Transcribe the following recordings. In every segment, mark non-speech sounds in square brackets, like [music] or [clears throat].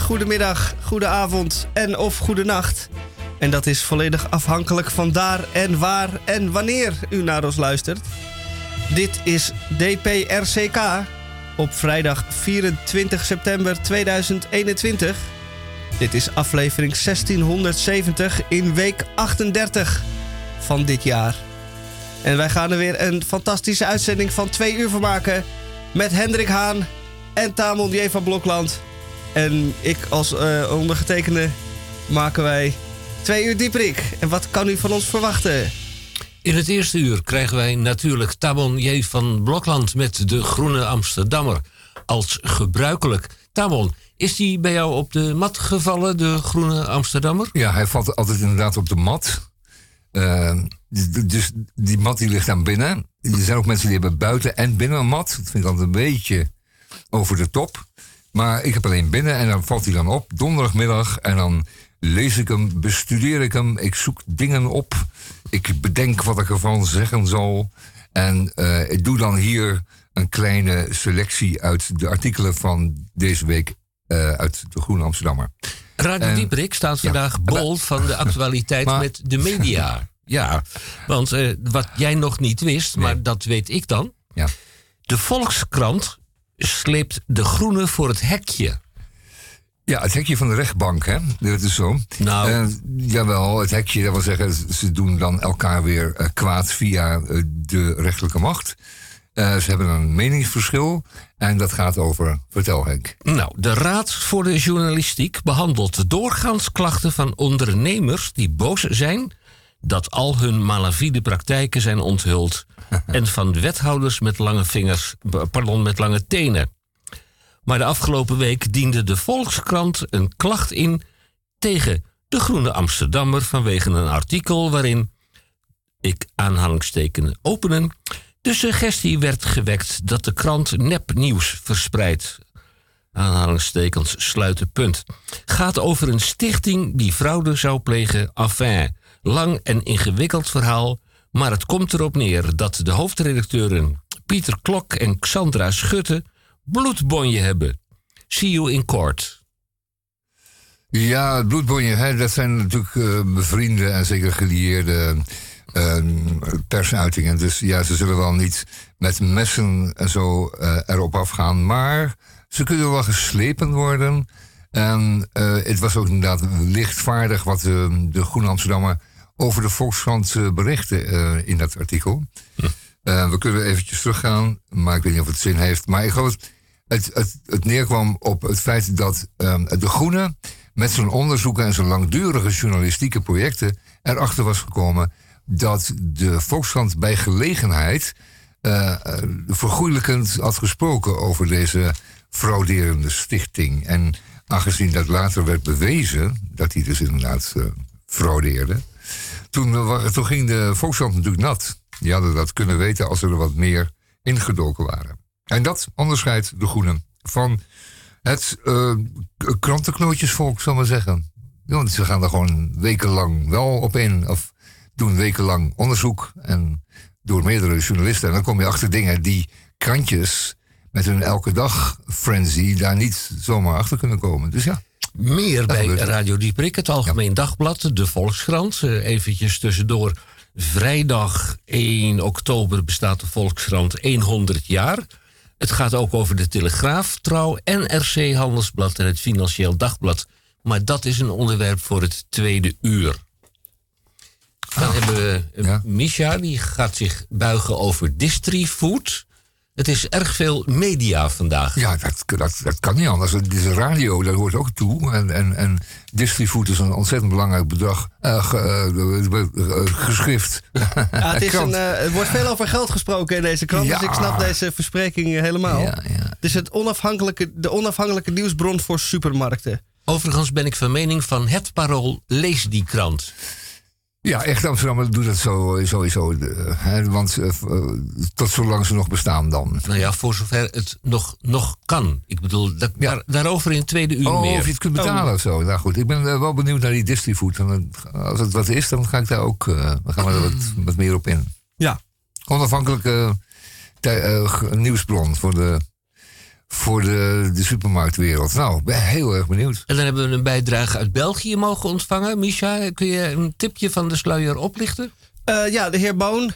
Goedemiddag, goedenavond en of goedenacht. En dat is volledig afhankelijk van daar en waar en wanneer u naar ons luistert. Dit is DPRCK op vrijdag 24 september 2021. Dit is aflevering 1670 in week 38 van dit jaar. En wij gaan er weer een fantastische uitzending van twee uur van maken. Met Hendrik Haan en Tamon J. van Blokland. En ik als uh, ondergetekende maken wij twee uur dieprik. En wat kan u van ons verwachten? In het eerste uur krijgen wij natuurlijk Tamon J. van Blokland met de Groene Amsterdammer. Als gebruikelijk. Tamon, is die bij jou op de mat gevallen, de Groene Amsterdammer? Ja, hij valt altijd inderdaad op de mat. Uh, dus die mat die ligt dan binnen. Er zijn ook mensen die hebben buiten en binnen een mat. Dat vind ik altijd een beetje over de top. Maar ik heb alleen binnen en dan valt hij dan op, donderdagmiddag. En dan lees ik hem, bestudeer ik hem, ik zoek dingen op. Ik bedenk wat ik ervan zeggen zal. En uh, ik doe dan hier een kleine selectie uit de artikelen van deze week uh, uit de Groene Amsterdammer. Radio en, Dieperik staat vandaag ja, bol van de [laughs] actualiteit maar, met de media. [laughs] Ja, want uh, wat jij nog niet wist, nee. maar dat weet ik dan. Ja. De Volkskrant sleept de groene voor het hekje. Ja, het hekje van de rechtbank, hè? Dat is zo. Nou. Uh, jawel, het hekje, dat wil zeggen, ze doen dan elkaar weer uh, kwaad via uh, de rechterlijke macht. ze hebben een meningsverschil en dat gaat over. Vertel, Henk. Nou, de Raad voor de Journalistiek behandelt doorgaans klachten van ondernemers die boos zijn dat al hun malafide praktijken zijn onthuld [laughs] en van wethouders met lange vingers, pardon, met lange tenen. Maar de afgelopen week diende de Volkskrant een klacht in tegen de Groene Amsterdammer vanwege een artikel waarin, ik aanhalingstekenen openen, de suggestie werd gewekt dat de krant nepnieuws verspreidt. Aanhalingstekens sluiten punt. Gaat over een stichting die fraude zou plegen, affaire. Lang en ingewikkeld verhaal, maar het komt erop neer dat de hoofdredacteuren Pieter Klok en Xandra Schutte bloedbonje hebben. See you in court. Ja, bloedbonje, hè, dat zijn natuurlijk uh, bevrienden en zeker gelieerde uh, persuitingen. Dus ja, ze zullen wel niet met messen en zo uh, erop afgaan. Maar ze kunnen wel geslepen worden. En het was ook inderdaad lichtvaardig wat de Groene Amsterdammer over de Volkskrant uh, berichten uh, in dat artikel. Hm. Uh, we kunnen eventjes teruggaan, maar ik weet niet of het zin heeft. Maar ik geloof het, het, het neerkwam op het feit dat um, De Groene met zijn onderzoeken en zijn langdurige journalistieke projecten erachter was gekomen dat de Volkskrant bij gelegenheid vergoeilijkend had gesproken over deze frauderende stichting. En aangezien dat later werd bewezen, dat hij dus inderdaad fraudeerde, toen, eh, toen ging de Volkskrant natuurlijk nat. Die hadden dat kunnen weten als ze er wat meer ingedoken waren. En dat onderscheidt de Groenen van het uh, krantenknootjesvolk, zal ik maar zeggen. Want ze gaan er gewoon wekenlang wel op in. Of doen wekenlang onderzoek. En door meerdere journalisten. En dan kom je achter dingen die krantjes met hun elke dag frenzy daar niet zomaar achter kunnen komen. Dus ja. Meer bij Radio Dieprik, het Algemeen Dagblad, de Volkskrant. Uh, eventjes tussendoor. Vrijdag 1 oktober bestaat de Volkskrant 100 jaar. Het gaat ook over de Telegraaf, Trouw, NRC Handelsblad en het Financieel Dagblad. Maar dat is een onderwerp voor het tweede uur. Dan ah, hebben we ja. Misha, die gaat zich buigen over distrifood. Het is erg veel media vandaag. Ja, dat, dat, dat kan niet anders. Het is radio, dat hoort ook toe. En, en, en Distrifood is een ontzettend belangrijk bedrag. Uh, uh, uh, geschrift. Ja, het, is [laughs] een, er wordt veel over geld gesproken in deze krant. Ja. Dus ik snap deze verspreking helemaal. Ja, ja. Het is het onafhankelijke, de onafhankelijke nieuwsbron voor supermarkten. Overigens ben ik van mening van het parool lees die krant. Ja, echt Amsterdam doet dat zo, sowieso. Hè, want uh, tot zolang ze nog bestaan dan. Nou ja, voor zover het nog, nog kan. Ik bedoel, dat, ja. daar, daarover in tweede uur oh, meer. of je het kunt betalen oh. of zo. Nou goed, ik ben uh, wel benieuwd naar die Distrifood. Als het wat is, dan ga ik daar ook uh, dan gaan we er wat, wat meer op in. Ja. Onafhankelijke nieuwsbron voor de voor de, de supermarktwereld. Nou, ik ben heel erg benieuwd. En dan hebben we een bijdrage uit België mogen ontvangen. Misha, kun je een tipje van de sluier oplichten? Uh, ja, de heer Boon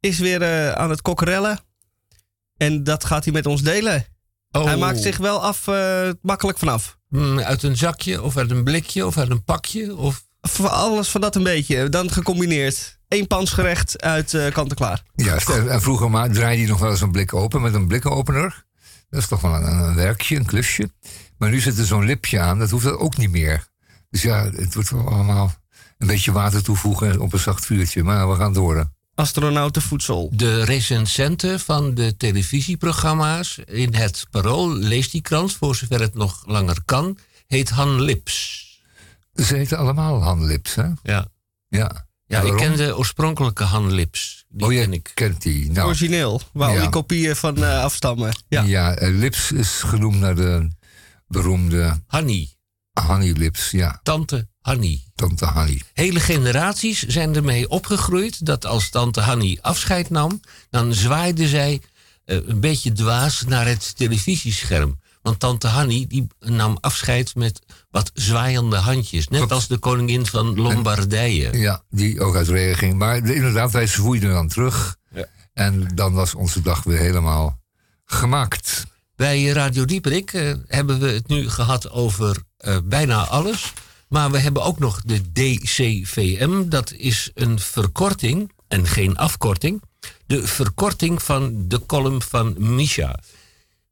is weer uh, aan het kokkerellen. En dat gaat hij met ons delen. Oh. Hij maakt zich wel af, uh, makkelijk vanaf. Mm, uit een zakje, of uit een blikje, of uit een pakje? Of... Voor alles van dat een beetje. Dan gecombineerd. Eén pansgerecht uit uh, kant-en-klaar. Ja, en vroeger maar draaide hij nog wel eens een blik open met een blikopener. Dat is toch wel een, een werkje, een klusje. Maar nu zit er zo'n lipje aan, dat hoeft dat ook niet meer. Dus ja, het wordt wel allemaal een beetje water toevoegen op een zacht vuurtje. Maar we gaan door. Astronautenvoedsel. De recensenten van de televisieprogramma's in het Parool, leest die krant voor zover het nog langer kan, heet Han Lips. Ze heten allemaal Han Lips, hè? Ja. Ja. Ja, ik ken de oorspronkelijke Han Lips. Die oh, je ken ik. kent die. Nou, Origineel, waar ja. al die kopieën van uh, afstammen. Ja, ja uh, Lips is genoemd naar de beroemde... Hanny. Hanny Lips, ja. Tante Hanny. Tante Hanny. Hele generaties zijn ermee opgegroeid dat als tante Hanny afscheid nam, dan zwaaide zij uh, een beetje dwaas naar het televisiescherm. Want tante Hanny die nam afscheid met wat zwaaiende handjes. Net als de koningin van Lombardije. ja, die ook uit regen ging. Maar inderdaad, wij zwoeiden dan terug. Ja. En dan was onze dag weer helemaal gemaakt. Bij Radio Dieperik uh, hebben we het nu gehad over uh, bijna alles. Maar we hebben ook nog de DCVM. Dat is een verkorting en geen afkorting. De verkorting van de column van Misha.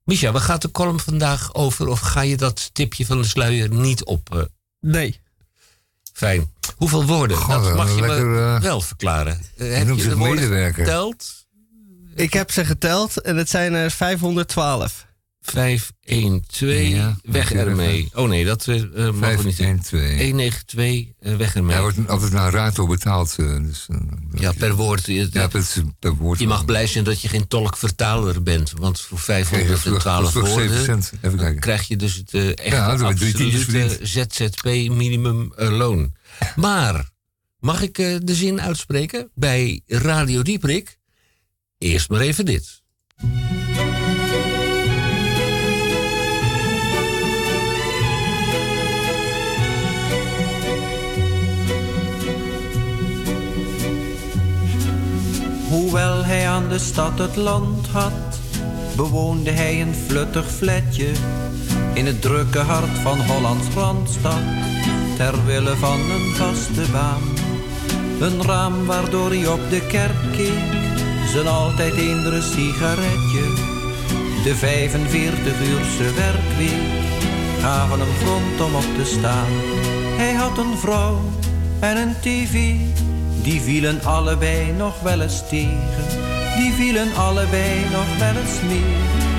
Misha, waar gaat de column vandaag over? Of ga je dat tipje van de sluier niet op? Uh... Nee. Fijn. Hoeveel woorden? Goh, dat mag je lekker, me uh, wel verklaren. Uh, heb je de woorden geteld? Ik heb ze geteld en het zijn er 512. 5, 1, 2, ja, weg ermee. Oh nee, dat uh, mag 5, niet. 1, 2. 1, 9, 2, uh, weg ermee. Hij wordt altijd naar rato betaald. Uh, dus, ja, per woord. Ja, per, per woord. Je mag blij zijn dat je geen tolk-vertaler bent. Want voor 512 okay, woorden cent. Even krijg je dus het uh, echt ja, absolute ZZP minimum loon. Maar, mag ik de zin uitspreken? Bij Radio Dieprik, eerst maar even dit. Hoewel hij aan de stad het land had, bewoonde hij een fluttig flatje in het drukke hart van Hollands Randstad, ter wille van een vaste baan. Een raam waardoor hij op de kerk keek, zijn altijd eendere sigaretje. De 45-uurse werkweek gaven hem grond om op te staan. Hij had een vrouw en een tv die vielen allebei nog wel eens tegen, die vielen allebei nog wel eens meer.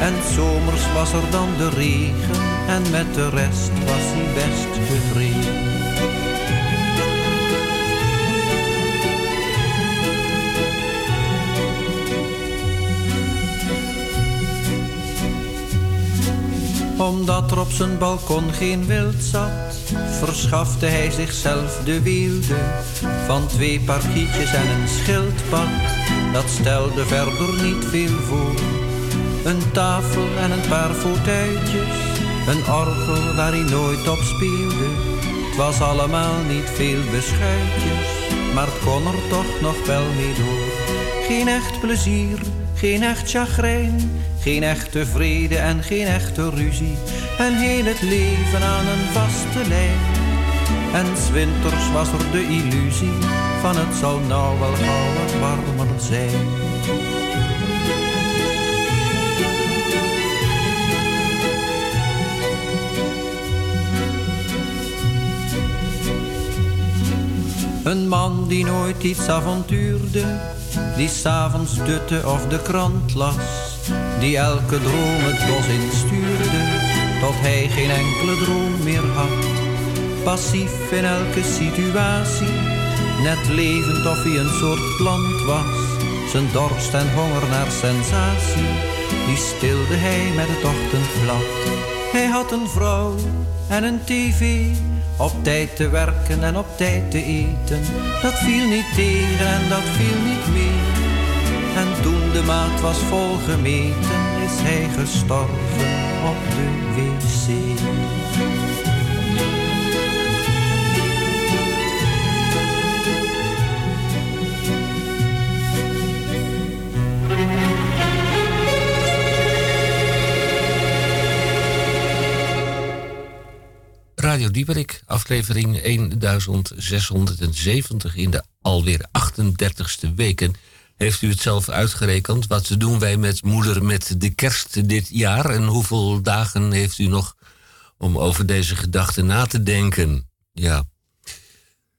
En zomers was er dan de regen en met de rest was hij best tevreden. Omdat er op zijn balkon geen wild zat, verschafte hij zichzelf de weelde van twee parkietjes en een schildpad. Dat stelde verder niet veel voor. Een tafel en een paar fauteuiltjes, een orgel waar hij nooit op speelde. Het was allemaal niet veel beschuitjes, maar het kon er toch nog wel mee door. Geen echt plezier, geen echt chagrijn, geen echte vrede en geen echte ruzie. En heel het leven aan een vaste lijn. En zwinters was er de illusie van het zal nou wel gauw warmer zijn. Een man die nooit iets avontuurde, die s'avonds dutte of de krant las, die elke droom het bos instuurde, tot hij geen enkele droom meer had. Passief in elke situatie, net levend of hij een soort plant was. Zijn dorst en honger naar sensatie, die stilde hij met het ochtendblad. Hij had een vrouw en een tv, op tijd te werken en op tijd te eten. Dat viel niet tegen en dat viel niet mee. En toen de maat was volgemeten, is hij gestorven op de wc. Radio Dieperik, aflevering 1670 in de alweer 38ste weken. Heeft u het zelf uitgerekend? Wat doen wij met moeder met de kerst dit jaar? En hoeveel dagen heeft u nog om over deze gedachten na te denken? Ja.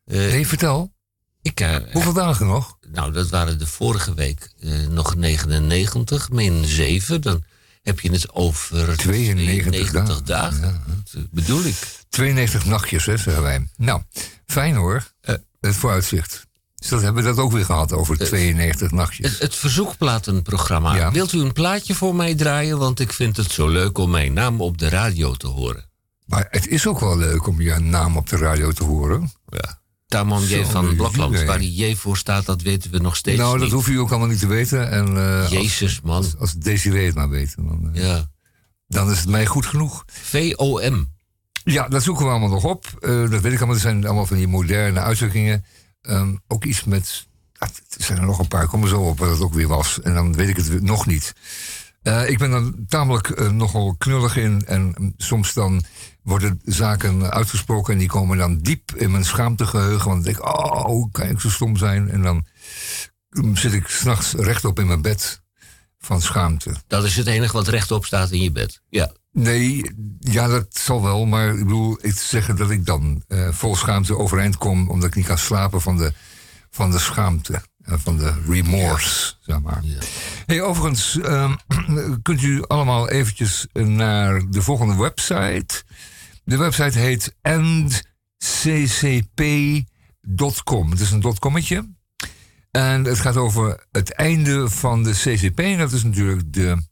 Uh, nee, vertel. Ik, uh, hoeveel dagen nog? Nou, dat waren de vorige week uh, nog 99, min 7. Dan heb je het over 92 dagen. dagen. Ja. Dat bedoel ik. 92 nachtjes, hè, zeggen wij. Nou, fijn hoor, uh, het vooruitzicht. Dus dat hebben we dat ook weer gehad over 92 nachtjes. Het, het verzoekplatenprogramma. Ja. Wilt u een plaatje voor mij draaien? Want ik vind het zo leuk om mijn naam op de radio te horen. Maar het is ook wel leuk om je naam op de radio te horen. Ja. Tamon J. van Blokland, waar die J voor staat, dat weten we nog steeds nou, niet. dat hoef je ook allemaal niet te weten. En, uh, Jezus, man. Als, als Desiree het maar weet, dan, uh, ja. dan is het mij goed genoeg. VOM. Ja, dat zoeken we allemaal nog op. Uh, dat weet ik allemaal. Er zijn allemaal van die moderne uitdrukkingen. Um, ook iets met. Ah, er zijn er nog een paar, kom er zo op wat het ook weer was. En dan weet ik het nog niet. Uh, ik ben er tamelijk uh, nogal knullig in. En soms dan worden zaken uitgesproken. En die komen dan diep in mijn schaamtegeheugen. Want dan denk ik, oh, kan ik zo stom zijn? En dan zit ik s'nachts rechtop in mijn bed van schaamte. Dat is het enige wat rechtop staat in je bed. Ja. Nee, ja, dat zal wel. Maar ik bedoel, ik zeggen dat ik dan uh, vol schaamte overeind kom. omdat ik niet kan slapen van de, van de schaamte. En van de remorse, zeg maar. Ja. Hey, overigens, uh, [clears throat] kunt u allemaal eventjes naar de volgende website. De website heet endccp.com. Het is een .commetje. En het gaat over het einde van de CCP. En dat is natuurlijk de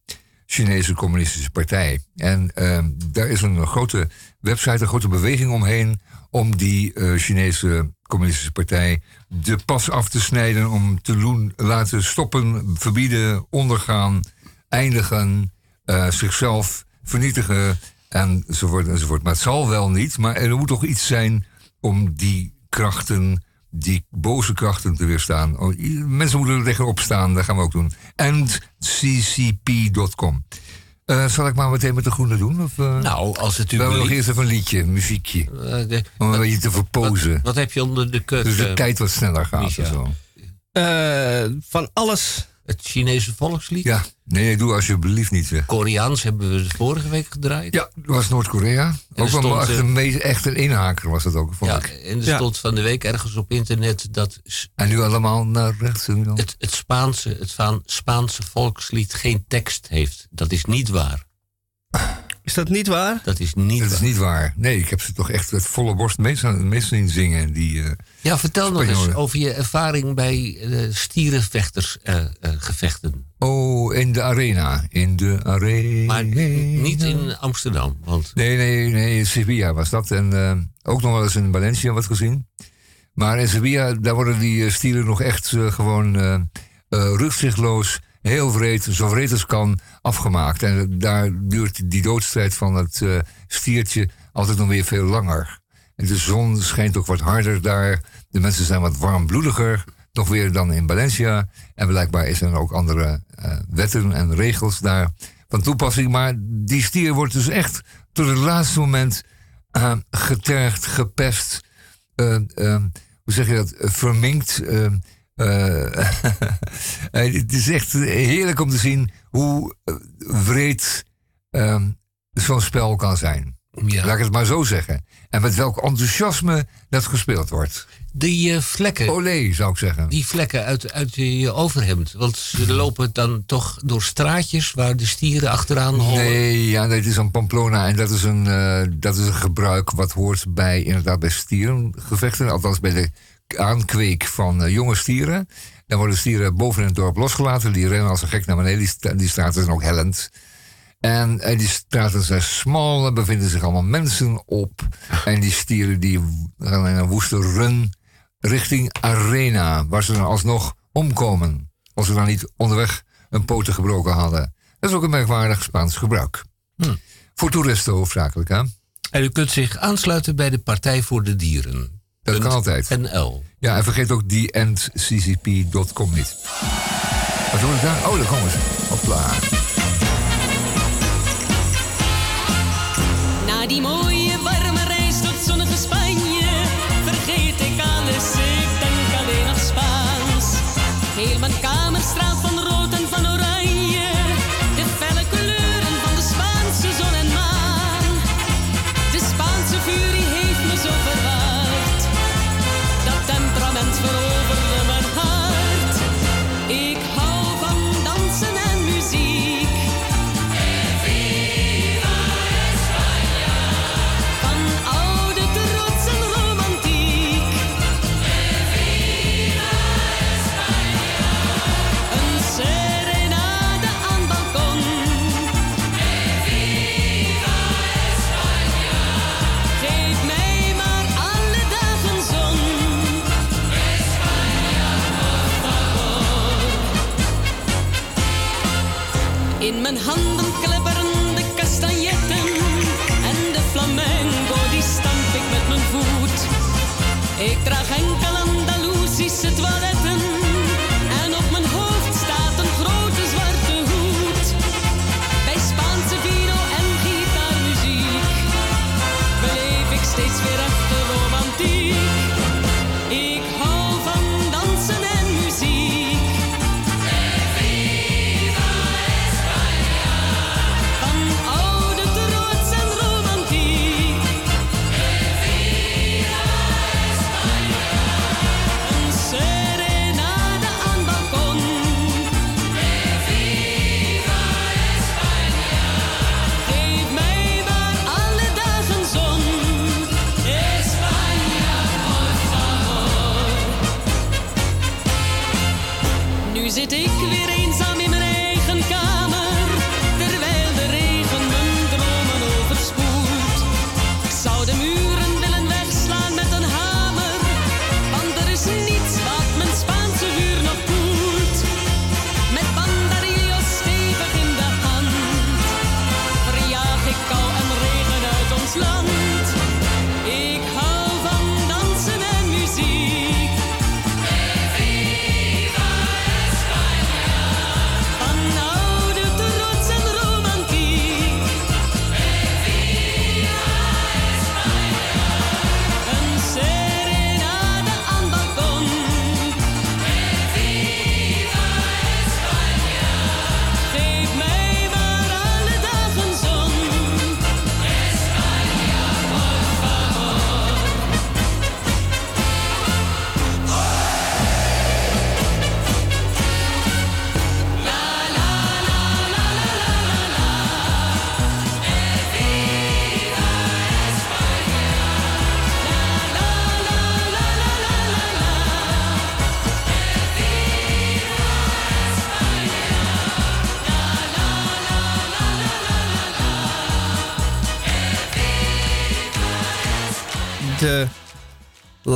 Chinese Communistische Partij. En uh, daar is een grote website, een grote beweging omheen. om die uh, Chinese Communistische Partij de pas af te snijden. om te doen, laten stoppen, verbieden, ondergaan, eindigen, uh, zichzelf vernietigen. enzovoort, enzovoort. Maar het zal wel niet. Maar er moet toch iets zijn om die krachten die boze krachten te weerstaan. Oh, mensen moeten er tegenop staan, dat gaan we ook doen. Endccp.com. Uh, zal ik maar meteen met de groene doen? Of, uh, nou, als het u wil. nog eerst even een liedje, een muziekje. Uh, de, om een beetje te verpozen. Wat, wat, heb je onder de kut? Dus de tijd wat sneller gaat. Zo. van alles het Chinese volkslied? Ja, nee, doe alsjeblieft niet. Zeg. Koreaans hebben we de vorige week gedraaid. Ja, dat was Noord-Korea. Ook wel echt, een, echt een inhaker was dat ook. Ja, ik. en er ja. stond van de week ergens op internet dat... En nu allemaal naar rechts. Het, het, Spaanse, het Spaanse volkslied geen tekst heeft. Dat is niet waar. Is dat niet waar? Dat is niet dat waar. is niet waar. Nee, ik heb ze toch echt met volle borst meestal, in zingen. Die, uh, ja, vertel nog eens over je ervaring bij uh, stierenvechtersgevechten. Uh, oh, in de arena. In de arena. Maar niet in Amsterdam. Want... Nee, nee, nee, in Sevilla was dat. En uh, ook nog wel eens in Valencia wat gezien. Maar in Sevilla, daar worden die stieren nog echt gewoon rugzichtloos heel vreed, zo vreed als kan, afgemaakt. En daar duurt die doodstrijd van het uh, stiertje altijd nog weer veel langer. En de zon schijnt ook wat harder daar. De mensen zijn wat warmbloediger, nog weer dan in Valencia. En blijkbaar is er ook andere uh, wetten en regels daar van toepassing. Maar die stier wordt dus echt tot het laatste moment uh, getergd, gepest. hoe zeg je dat? verminkt [laughs] het is echt heerlijk om te zien hoe wreed uh, zo'n spel kan zijn. Ja. Laat ik het maar zo zeggen. En met welk enthousiasme dat gespeeld wordt. Die uh, vlekken. Olé, zou ik zeggen. Die vlekken uit, uit je overhemd. Want ze lopen dan toch door straatjes waar de stieren achteraan hollen. Nee, ja, dat is een Pamplona. En dat is een, uh, dat is een gebruik wat hoort bij, inderdaad, bij stierengevechten. Althans bij de aankweek van uh, jonge stieren. Dan worden stieren boven in het dorp losgelaten. Die rennen als een gek naar beneden. Die, die straten zijn ook hellend. En, en die straten zijn smal. Er bevinden zich allemaal mensen op. [laughs] En die stieren die gaan in een woeste run richting Arena. Waar ze dan alsnog omkomen. Als we dan niet onderweg een poten gebroken hadden. Dat is ook een merkwaardig Spaans gebruik. Hm. Voor toeristen hoofdzakelijk, hè? En u kunt zich aansluiten bij de Partij voor de Dieren. Dat kan altijd. NL. Ja, en vergeet ook theendccp.com niet. Wat doen we daar? Oh, daar komen ze. Hopla.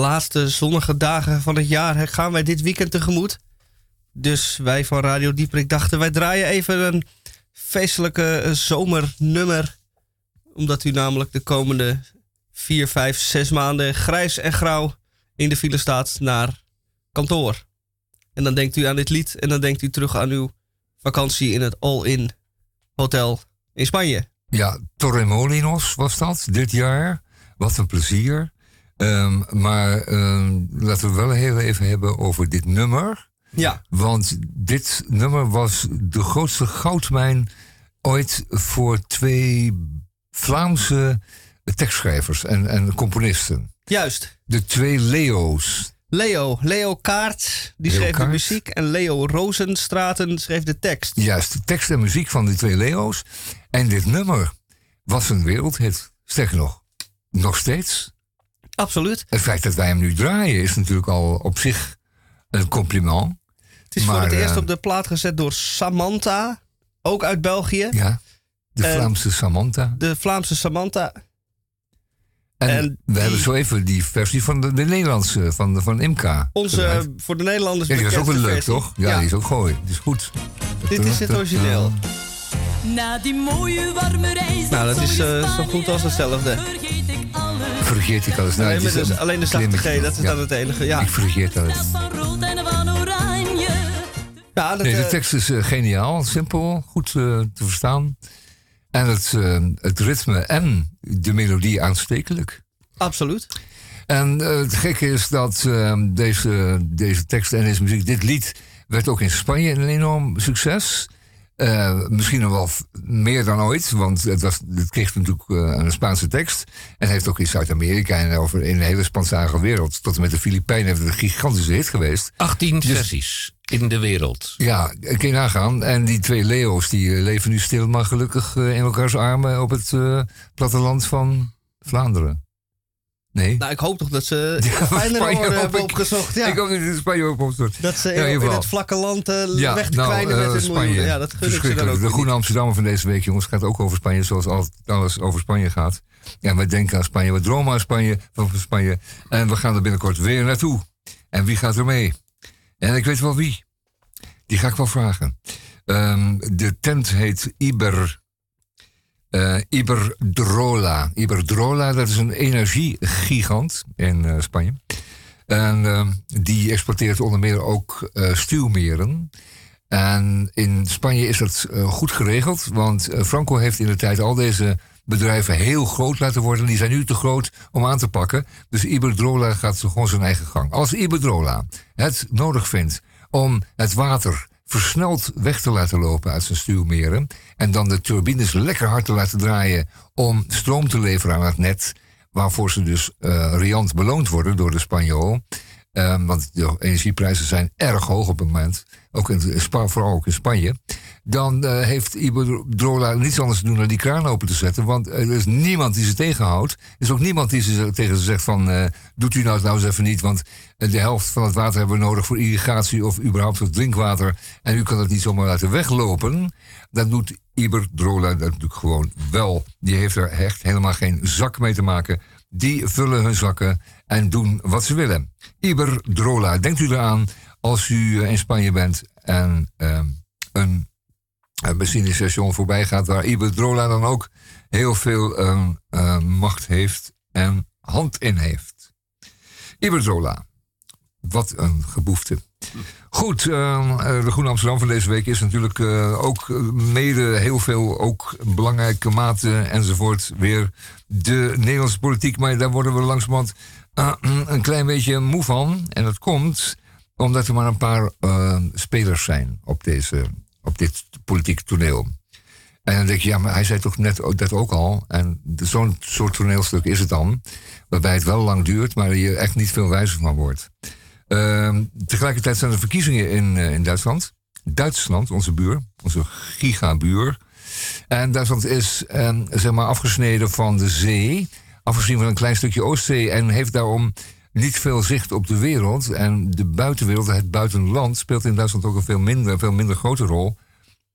Laatste zonnige dagen van het jaar gaan wij dit weekend tegemoet. Dus wij van Radio Dieperik dachten, wij draaien even een feestelijke eh, zomernummer. Omdat u namelijk de komende 4, 5, 6 maanden grijs en grauw in de file staat naar kantoor. En dan denkt u aan dit lied en dan denkt u terug aan uw vakantie in het All-In Hotel in Spanje. Ja, Torremolinos was dat dit jaar. Wat een plezier. Ehm, maar ehm, laten we wel heel even hebben over dit nummer. Ja, Want dit nummer was de grootste goudmijn ooit voor twee Vlaamse tekstschrijvers en, en componisten. juist. De twee Leo's. Leo, Leo Kaart, die Leo schreef de muziek. En Leo Rozenstraten schreef de tekst. Juist, de tekst en muziek van die twee Leo's. En dit nummer was een wereldhit. Sterker nog, nog steeds. Absoluut. Het feit dat wij hem nu draaien is natuurlijk al op zich een compliment. Het is voor het eerst eh, op de plaat gezet door Samantha, ook uit België. Ja, de En- Vlaamse Samantha. De Vlaamse Samantha. En, En we die- hebben zo even die versie van de, de Nederlandse, van, van Imka. Onze, gedraaid. eh, voor de Nederlanders Ja, die was ook wel leuk, versie. toch? Ja, die is ook gooi. Die is goed. Dit is het origineel. Na die mooie warme reis. Nou, dat is, eh, zo goed als hetzelfde. Vergeet ik ik alles. Nou, Alleen, een alleen de zachte. G, dat is Ja, dan het enige. Ja, Ik vergeet van oranje. ja dat, Nee, de eh, tekst is eh, geniaal, simpel, goed eh, te verstaan. En het, eh, het ritme en de melodie aanstekelijk. absoluut. En het gekke is dat deze, deze tekst en deze muziek, dit lied, werd ook in Spanje een enorm succes. Eh, misschien nog wel meer dan ooit, want het, was, het kreeg natuurlijk eh, een Spaanse tekst. En heeft ook in Zuid-Amerika en over in de hele Spaanstalige wereld, tot en met de Filipijnen, heeft het een gigantische hit geweest. 18 versies in de wereld. Ja, kun je nagaan. En die twee Leo's die eh, leven nu stil, maar gelukkig in elkaars armen op het platteland van Vlaanderen. Nee? Nou, ik hoop toch dat ze [laughs] Ja, fijner Spanje hebben opgezocht. Ja. Ik hoop dat in Spanje ook opstort. dat ze in, in het vlakke land eh, Ja, weg te nou, kwijnen eh, met hun Spanje. Ja, dat gun ik ze dan ook De. Groene Amsterdammer van deze week, jongens, gaat ook over Spanje, zoals alles over Spanje gaat. Ja, wij denken aan Spanje, we dromen aan Spanje, van Spanje. En we gaan er binnenkort weer naartoe. En wie gaat er mee? En ik weet wel wie. Die ga ik wel vragen. Ehm, de tent heet Iber. Eh Iberdrola. Iberdrola, dat is een energiegigant in eh, Spanje. En ehm, die exporteert onder meer ook eh, stuwmeren. En in Spanje is dat goed geregeld, want Franco heeft in de tijd al deze bedrijven heel groot laten worden. Die zijn nu te groot om aan te pakken. Dus Iberdrola gaat gewoon zijn eigen gang. Als Iberdrola het nodig vindt om het water versneld weg te laten lopen uit zijn stuwmeren. en dan de turbines lekker hard te laten draaien om stroom te leveren aan het net. waarvoor ze dus eh riant beloond worden door de Spanjool. Ehm, want de energieprijzen zijn erg hoog op het moment. Ook in, vooral ook in Spanje. Dan eh, heeft Iberdrola niets anders te doen dan die kraan open te zetten. Want er is niemand die ze tegenhoudt. Er is ook niemand die ze, tegen ze zegt van... eh, doet u nou nou eens even niet, want eh, de helft van het water hebben we nodig... voor irrigatie of überhaupt voor drinkwater. En u kan het niet zomaar laten weglopen. Dan doet Iberdrola dat natuurlijk gewoon wel. Die heeft er echt helemaal geen zak mee te maken. Die vullen hun zakken en doen wat ze willen. Iberdrola, denkt u eraan als u in Spanje bent en een, een benzinestation voorbij gaat waar Iberdrola dan ook heel veel ehm, eh, macht heeft en hand in heeft. Iberdrola, wat een geboefte. Goed, ehm, eh, de Groene Amsterdam van deze week is natuurlijk eh, ook eh, mede heel veel, ook belangrijke mate enzovoort, weer de Nederlandse politiek. Maar daar worden we langzamerhand een klein beetje moe van. En dat komt omdat er maar een paar spelers zijn op, deze, op dit politieke toneel. En dan denk je, ja, maar hij zei toch net dat ook al. En zo'n soort toneelstuk is het dan. Waarbij het wel lang duurt, maar je echt niet veel wijzer van wordt. Ehm, tegelijkertijd zijn er verkiezingen in, eh, in Duitsland. Duitsland, onze buur, onze gigabuur. En Duitsland is ehm, zeg maar afgesneden van de zee. Afgezien van een klein stukje Oostzee. En heeft daarom niet veel zicht op de wereld. En de buitenwereld, het buitenland, speelt in Duitsland ook een veel minder, veel minder grote rol.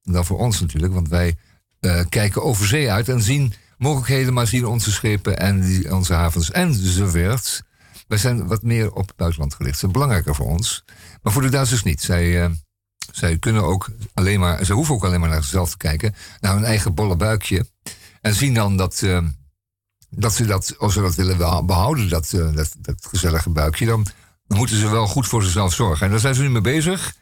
Dan voor ons natuurlijk. Want wij eh, kijken over zee uit en zien mogelijkheden, maar zien onze schepen en onze havens enzovoort. Wij zijn wat meer op het buitenland gericht. Dat is belangrijker voor ons. Maar voor de Duitsers niet. Zij, eh, zij kunnen ook alleen maar, ze hoeven ook alleen maar naar zichzelf te kijken, naar hun eigen bolle buikje. En zien dan dat, eh, dat ze dat, als ze dat willen behouden, dat, eh, dat, dat gezellige buikje, dan, moeten ze wel goed voor zichzelf zorgen. En daar zijn ze nu mee bezig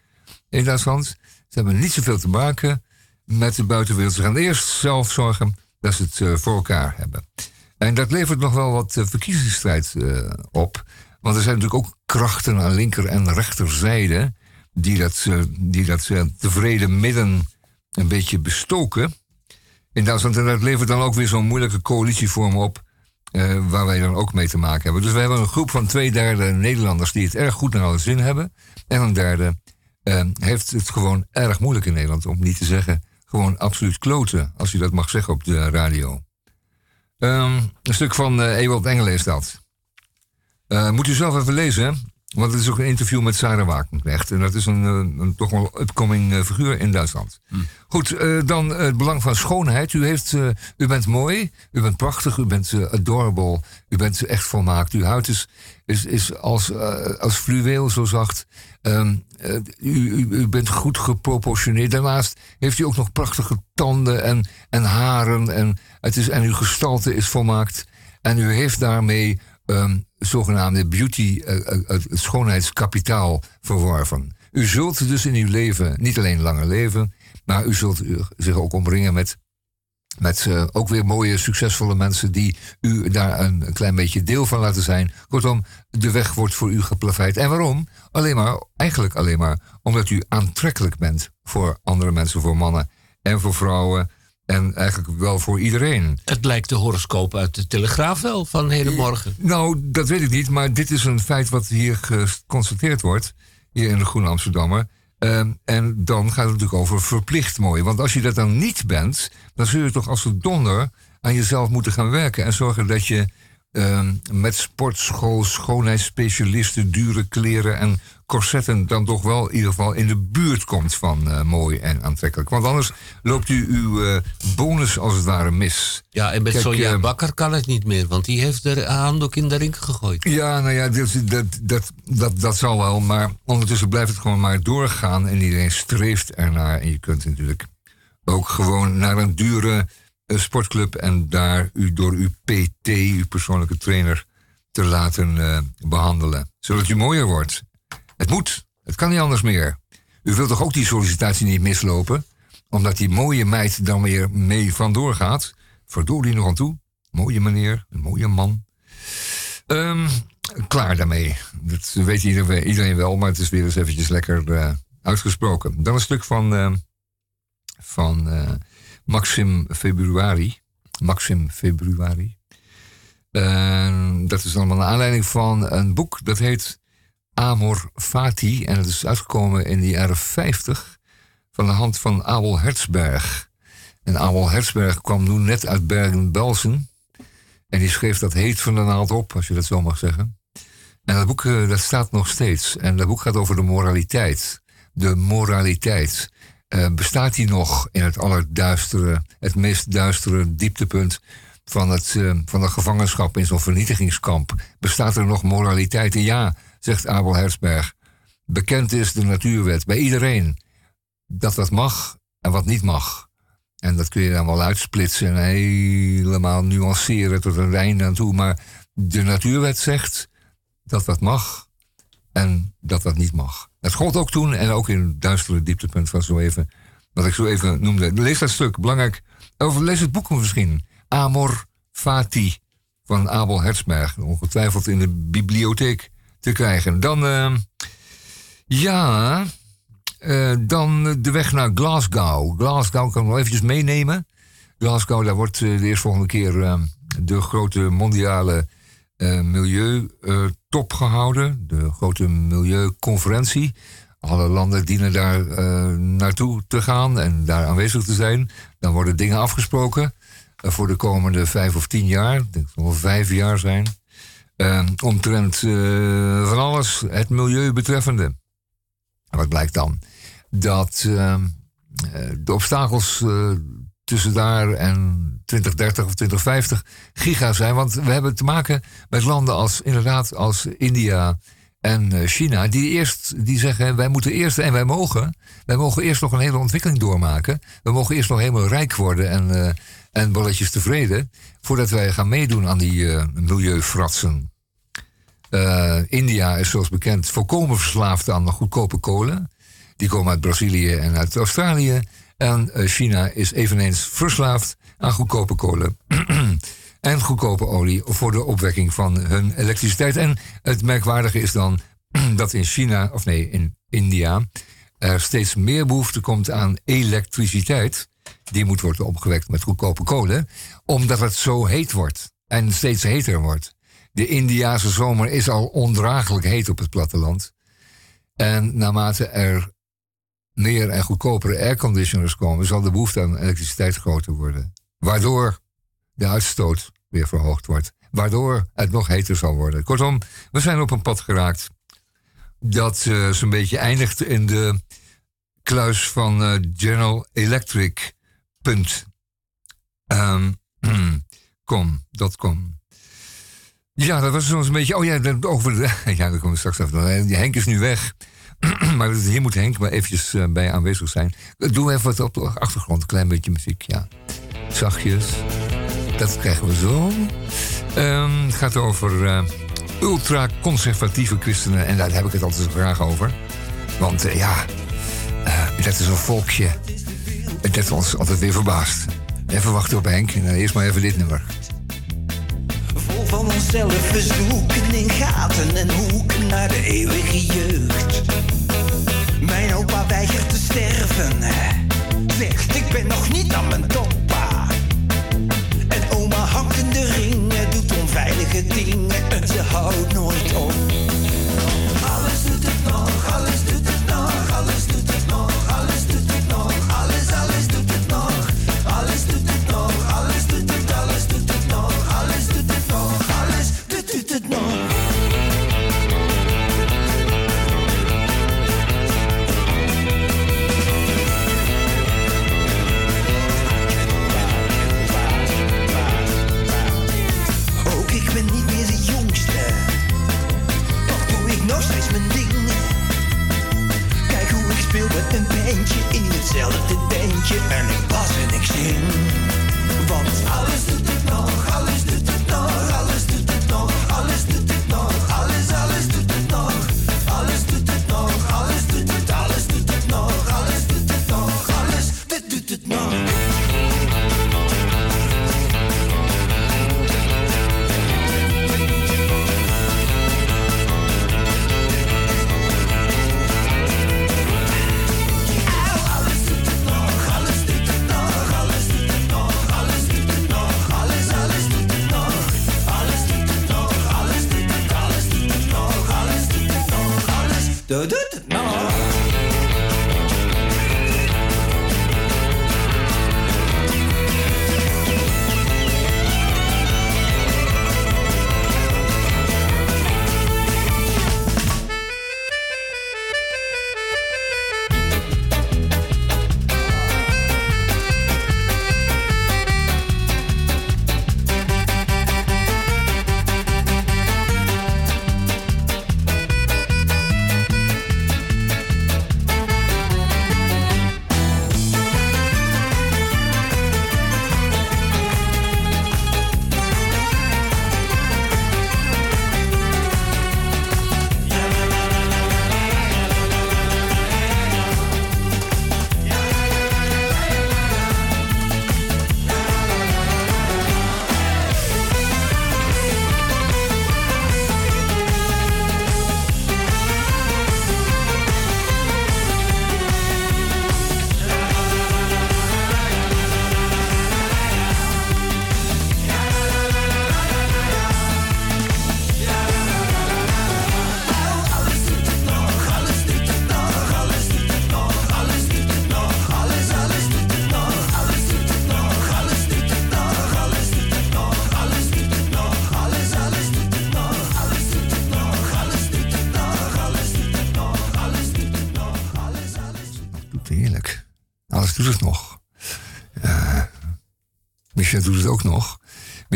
in Duitsland. Ze hebben niet zoveel te maken met de buitenwereld. Ze gaan eerst zelf zorgen dat ze het eh, voor elkaar hebben. En dat levert nog wel wat eh, verkiezingsstrijd op. Want er zijn natuurlijk ook krachten aan linker- en rechterzijde die dat, die dat tevreden midden een beetje bestoken in Duitsland. En dat levert dan ook weer zo'n moeilijke coalitievorm op. eh, waar wij dan ook mee te maken hebben. Dus we hebben een groep van twee derde Nederlanders die het erg goed naar alle zin hebben. En een derde eh, heeft het gewoon erg moeilijk in Nederland. Om niet te zeggen, gewoon absoluut kloten. Als je dat mag zeggen op de radio. Ehm, een stuk van eh Ewald Engelen is dat. Moet u zelf even lezen. Want het is ook een interview met Sarah Wagenknecht. En dat is een, eh, een toch wel upcoming eh, figuur in Duitsland. Goed, eh, dan het belang van schoonheid. U, heeft, u bent mooi, u bent prachtig, u bent adorable. U bent echt volmaakt. Uw huid is, is, is als, als fluweel zo zacht. Ehm, eh, u, u, u bent goed geproportioneerd. Daarnaast heeft u ook nog prachtige tanden en, en haren. En, het is, en uw gestalte is volmaakt. En u heeft daarmee ehm, zogenaamde beauty, eh, eh, het schoonheidskapitaal verworven. U zult dus in uw leven niet alleen langer leven, maar u zult zich ook omringen met, met eh, ook weer mooie, succesvolle mensen die u daar een klein beetje deel van laten zijn. Kortom, de weg wordt voor u geplaveid. En waarom? Alleen maar, eigenlijk alleen maar, omdat u aantrekkelijk bent voor andere mensen, voor mannen en voor vrouwen. En eigenlijk wel voor iedereen. Het lijkt de horoscoop uit de Telegraaf wel van hedenmorgen. Nou, dat weet ik niet, maar dit is een feit wat hier geconstateerd wordt, hier in de Groene Amsterdammer. Ehm, en dan gaat het natuurlijk over verplicht mooi. Want als je dat dan niet bent, dan zul je toch als een donder aan jezelf moeten gaan werken. En zorgen dat je ehm, met sportschool, schoonheidsspecialisten, dure kleren en corsetten dan toch wel in ieder geval in de buurt komt van eh, mooi en aantrekkelijk. Want anders loopt u uw eh, bonus als het ware mis. Ja, en met Sonja eh, Bakker kan het niet meer, want die heeft de handdoek in de ring gegooid. Ja, nou ja, dat, dat, dat, dat, dat zal wel. Maar ondertussen blijft het gewoon maar doorgaan. En iedereen streeft ernaar. En je kunt natuurlijk ook gewoon naar een dure sportclub. En daar u door uw PT, uw persoonlijke trainer, te laten eh, behandelen. Zodat u mooier wordt. Het moet. Het kan niet anders meer. U wilt toch ook die sollicitatie niet mislopen? Omdat die mooie meid dan weer mee vandoor gaat. Verdorie nog aan toe. Mooie meneer, een mooie man. Ehm, klaar daarmee. Dat weet iedereen, wel, maar het is weer eens eventjes lekker eh, uitgesproken. Dan een stuk van, eh, van eh, Maxim Februari. Maxim Februari. En dat is allemaal naar aanleiding van een boek dat heet Amor Fati. En het is uitgekomen in de jaren 50 van de hand van Abel Hertzberg. En Abel Hertzberg kwam toen net uit Bergen-Belsen. En die schreef dat heet van de naald op, als je dat zo mag zeggen. En dat boek eh, dat staat nog steeds. En dat boek gaat over de moraliteit. De moraliteit. Eh, bestaat die nog in het allerduistere, het meest duistere dieptepunt van, het, eh, van de gevangenschap in zo'n vernietigingskamp? Bestaat er nog moraliteit? Ja, zegt Abel Herzberg. Bekend is de natuurwet bij iedereen dat wat mag en wat niet mag. En dat kun je dan wel uitsplitsen en helemaal nuanceren tot een einde aan toe. Maar de natuurwet zegt dat wat mag en dat wat niet mag. Dat gold ook toen en ook in het duistere dieptepunt van zo even, wat ik zo even noemde. Lees dat stuk, belangrijk. Of lees het boek misschien. Amor Fati van Abel Hertzberg. Ongetwijfeld in de bibliotheek te krijgen. Dan, eh, ja, eh, dan de weg naar Glasgow. Glasgow kan ik nog eventjes meenemen. Glasgow, daar wordt eh, de eerstvolgende keer de grote mondiale milieutop gehouden. De grote milieuconferentie. Alle landen dienen daar eh, naartoe te gaan en daar aanwezig te zijn. Dan worden dingen afgesproken eh, voor de komende vijf of tien jaar. Ik denk dat het vijf jaar zijn. Eh, omtrent eh, van alles het milieu betreffende. En wat blijkt dan? Dat ehm, eh, de obstakels eh, tussen daar en 2030 of 2050 giga zijn. Want we hebben te maken met landen als inderdaad als India en eh, China. Die eerst die zeggen wij moeten eerst en wij mogen. Wij mogen eerst nog een hele ontwikkeling doormaken. We mogen eerst nog helemaal rijk worden en, eh, en bolletjes tevreden. Voordat wij gaan meedoen aan die eh milieufratsen. India is zoals bekend volkomen verslaafd aan goedkope kolen. Die komen uit Brazilië en uit Australië. En eh, China is eveneens verslaafd aan goedkope kolen. [clears throat] en goedkope olie voor de opwekking van hun elektriciteit. En het merkwaardige is dan [clears throat] dat in China, of nee, in India, er steeds meer behoefte komt aan elektriciteit. Die moet worden opgewekt met goedkope kolen, omdat het zo heet wordt en steeds heter wordt. De Indiase zomer is al ondraaglijk heet op het platteland. En naarmate er meer en goedkopere airconditioners komen, zal de behoefte aan elektriciteit groter worden. Waardoor de uitstoot weer verhoogd wordt. Waardoor het nog heter zal worden. Kortom, we zijn op een pad geraakt dat uh, zo'n beetje eindigt in de kluis van uh, General Electric. Com. [clears throat] Ja, dat was soms een beetje. Oh ja, over de, [laughs] ja, daar komen we straks even. Henk is nu weg. [clears throat] maar hier moet Henk maar eventjes uh, bij aanwezig zijn. Doe even wat op de achtergrond, een klein beetje muziek, ja. Zachtjes. Dat krijgen we zo. Um, het gaat over uh, ultra-conservatieve christenen. En daar heb ik het altijd graag over. Want uh, ja, dat is een volkje. Dat ons altijd weer verbaast. Even wachten op Henk. En eerst maar even dit nummer van onszelf. We in gaten en hoeken naar de eeuwige jeugd. Mijn opa weigert te sterven. Zegt, ik ben nog niet aan mijn toppa. En oma hangt in de ringen, doet onveilige dingen. En ze houdt nooit op. Alles doet het nog,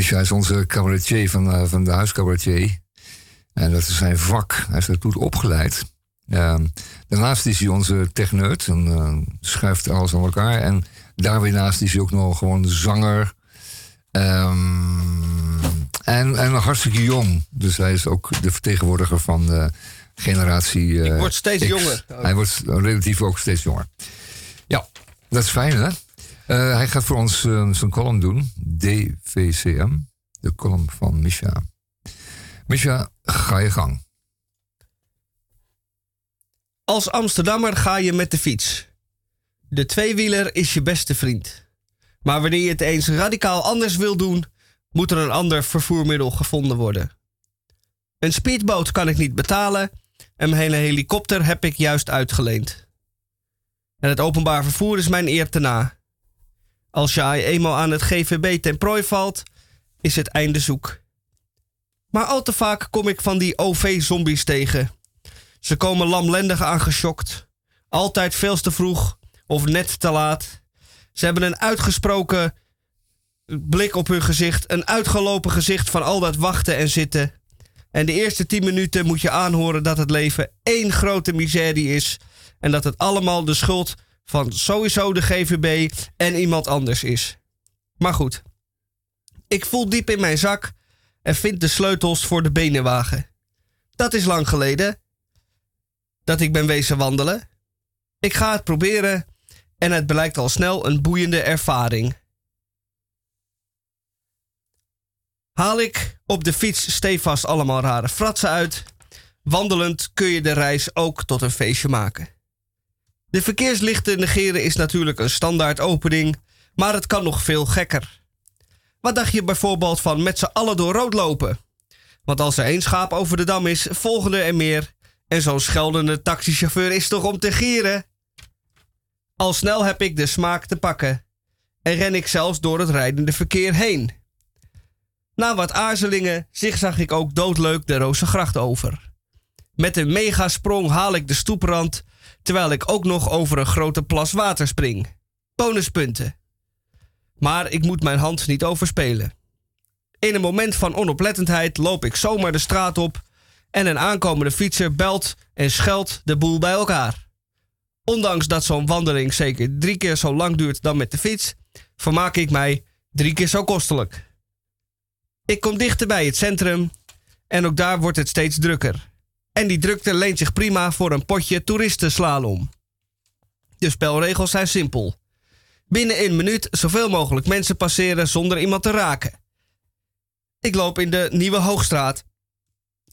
Micha is onze cabaretier van, uh, van de huiscabaretier. En dat is zijn vak. Hij is daartoe opgeleid. Uh, daarnaast is hij onze techneut en uh, schuift alles aan elkaar. En daar weer naast is hij ook nog gewoon zanger. Um, en, en hartstikke jong. Dus hij is ook de vertegenwoordiger van de generatie. Uh, Ik word steeds X. jonger. Hij wordt relatief ook steeds jonger. Ja, dat is fijn hè. Uh, hij gaat voor ons uh, zijn column doen. DVCM. De column van Misha. Misha, ga je gang. Als Amsterdammer ga je met de fiets. De tweewieler is je beste vriend. Maar wanneer je het eens radicaal anders wil doen, moet er een ander vervoermiddel gevonden worden. Een speedboot kan ik niet betalen en mijn hele helikopter heb ik juist uitgeleend. En het openbaar vervoer is mijn eer te na. Als je eenmaal aan het GVB ten prooi valt, is het einde zoek. Maar al te vaak kom ik van die OV-zombies tegen. Ze komen lamlendig aangeschokt. Altijd veel te vroeg of net te laat. Ze hebben een uitgesproken blik op hun gezicht. Een uitgelopen gezicht van al dat wachten en zitten. En de eerste tien minuten moet je aanhoren dat het leven één grote miserie is. En dat het allemaal de schuld van sowieso de GVB en iemand anders is. Maar goed, ik voel diep in mijn zak en vind de sleutels voor de benenwagen. Dat is lang geleden dat ik ben wezen wandelen. Ik ga het proberen en het blijkt al snel een boeiende ervaring. Haal ik op de fiets stevast allemaal rare fratsen uit. Wandelend kun je de reis ook tot een feestje maken. De verkeerslichten negeren is natuurlijk een standaard opening, maar het kan nog veel gekker. Wat dacht je bijvoorbeeld van met z'n allen door rood lopen? Want als er één schaap over de dam is, volgen er meer. En zo'n scheldende taxichauffeur is toch om te gieren? Al snel heb ik de smaak te pakken. En ren ik zelfs door het rijdende verkeer heen. Na wat aarzelingen zag ik ook doodleuk de Rozengracht over. Met een megasprong haal ik de stoeprand, terwijl ik ook nog over een grote plas water spring. Bonuspunten. Maar ik moet mijn hand niet overspelen. In een moment van onoplettendheid loop ik zomaar de straat op en een aankomende fietser belt en scheldt de boel bij elkaar. Ondanks dat zo'n wandeling zeker drie keer zo lang duurt dan met de fiets, vermaak ik mij drie keer zo kostelijk. Ik kom dichter bij het centrum en ook daar wordt het steeds drukker. En die drukte leent zich prima voor een potje toeristenslalom. De spelregels zijn simpel. Binnen een minuut zoveel mogelijk mensen passeren zonder iemand te raken. Ik loop in de Nieuwe Hoogstraat.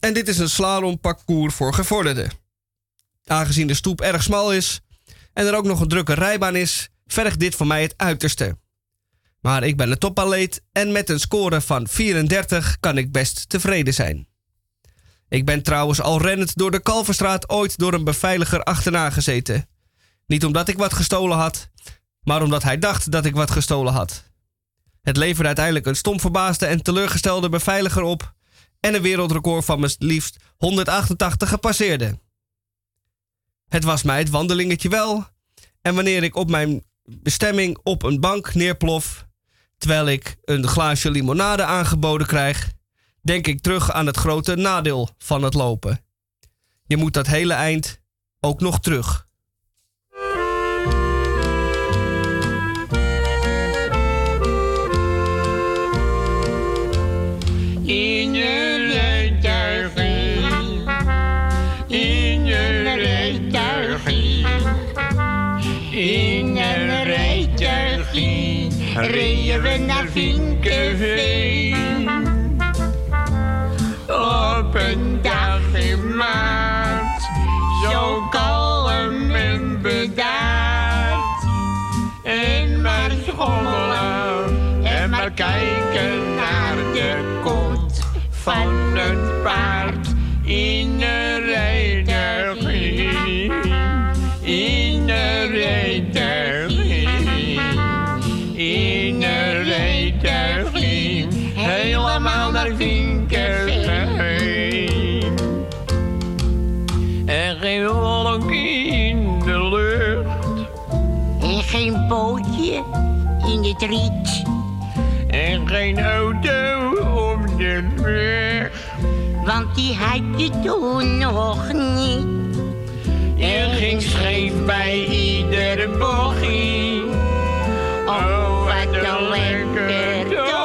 En dit is een slalomparcours voor gevorderden. Aangezien de stoep erg smal is en er ook nog een drukke rijbaan is, vergt dit voor mij het uiterste. Maar ik ben een topatleet en met een score van 34 kan ik best tevreden zijn. Ik ben trouwens al rennend door de Kalverstraat ooit door een beveiliger achterna gezeten. Niet omdat ik wat gestolen had, maar omdat hij dacht dat ik wat gestolen had. Het leverde uiteindelijk een stom verbaasde en teleurgestelde beveiliger op en een wereldrecord van mijn liefst 188 gepasseerde. Het was mij het wandelingetje wel, en wanneer ik op mijn bestemming op een bank neerplof, terwijl ik een glaasje limonade aangeboden krijg, denk ik terug aan het grote nadeel van het lopen. Je moet dat hele eind ook nog terug. In je rijtuigje, in je rijtuigje, in een rijtuigje, reden we naar Vinkenveen. Een dag in maart, zo kalm en bedaard. En maar schommelen en maar kijken naar de kont van het paard in in het riet. En geen auto op de weg. Want die had je toen nog niet. En ging scheef bij iedere bochtje. Oh, wat een lekker tochtje.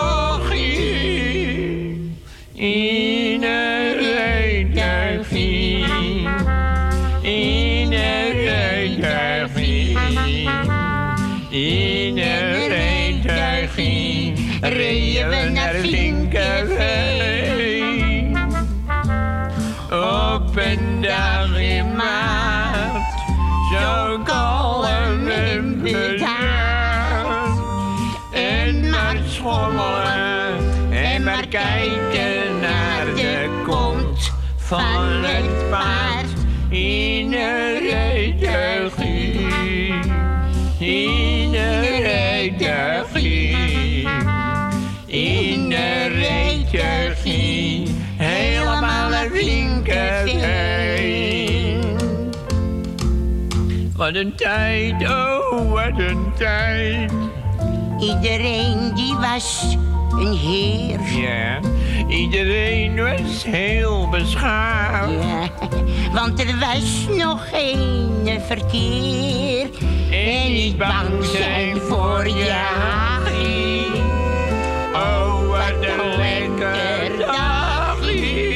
Paard in een rijtuigje. In een rijtuigje. In een rijtuigje. Helemaal naar Vinkerveen. Wat een tijd, oh, wat een tijd. Iedereen die was een heer. Ja, iedereen was heel beschaafd. Ja, want er was nog geen verkeer. En niet bang zijn voor je hachie. Oh, wat een lekker dagje.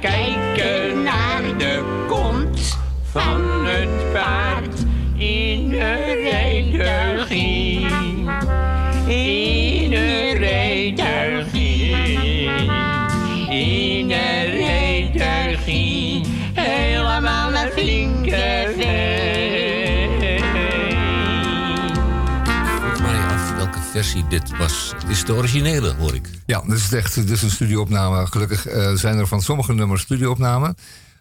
En versie dit was. Dit is de originele, hoor ik. Ja, dit is echt dit is een studioopname. Gelukkig eh, zijn er van sommige nummers studioopnamen.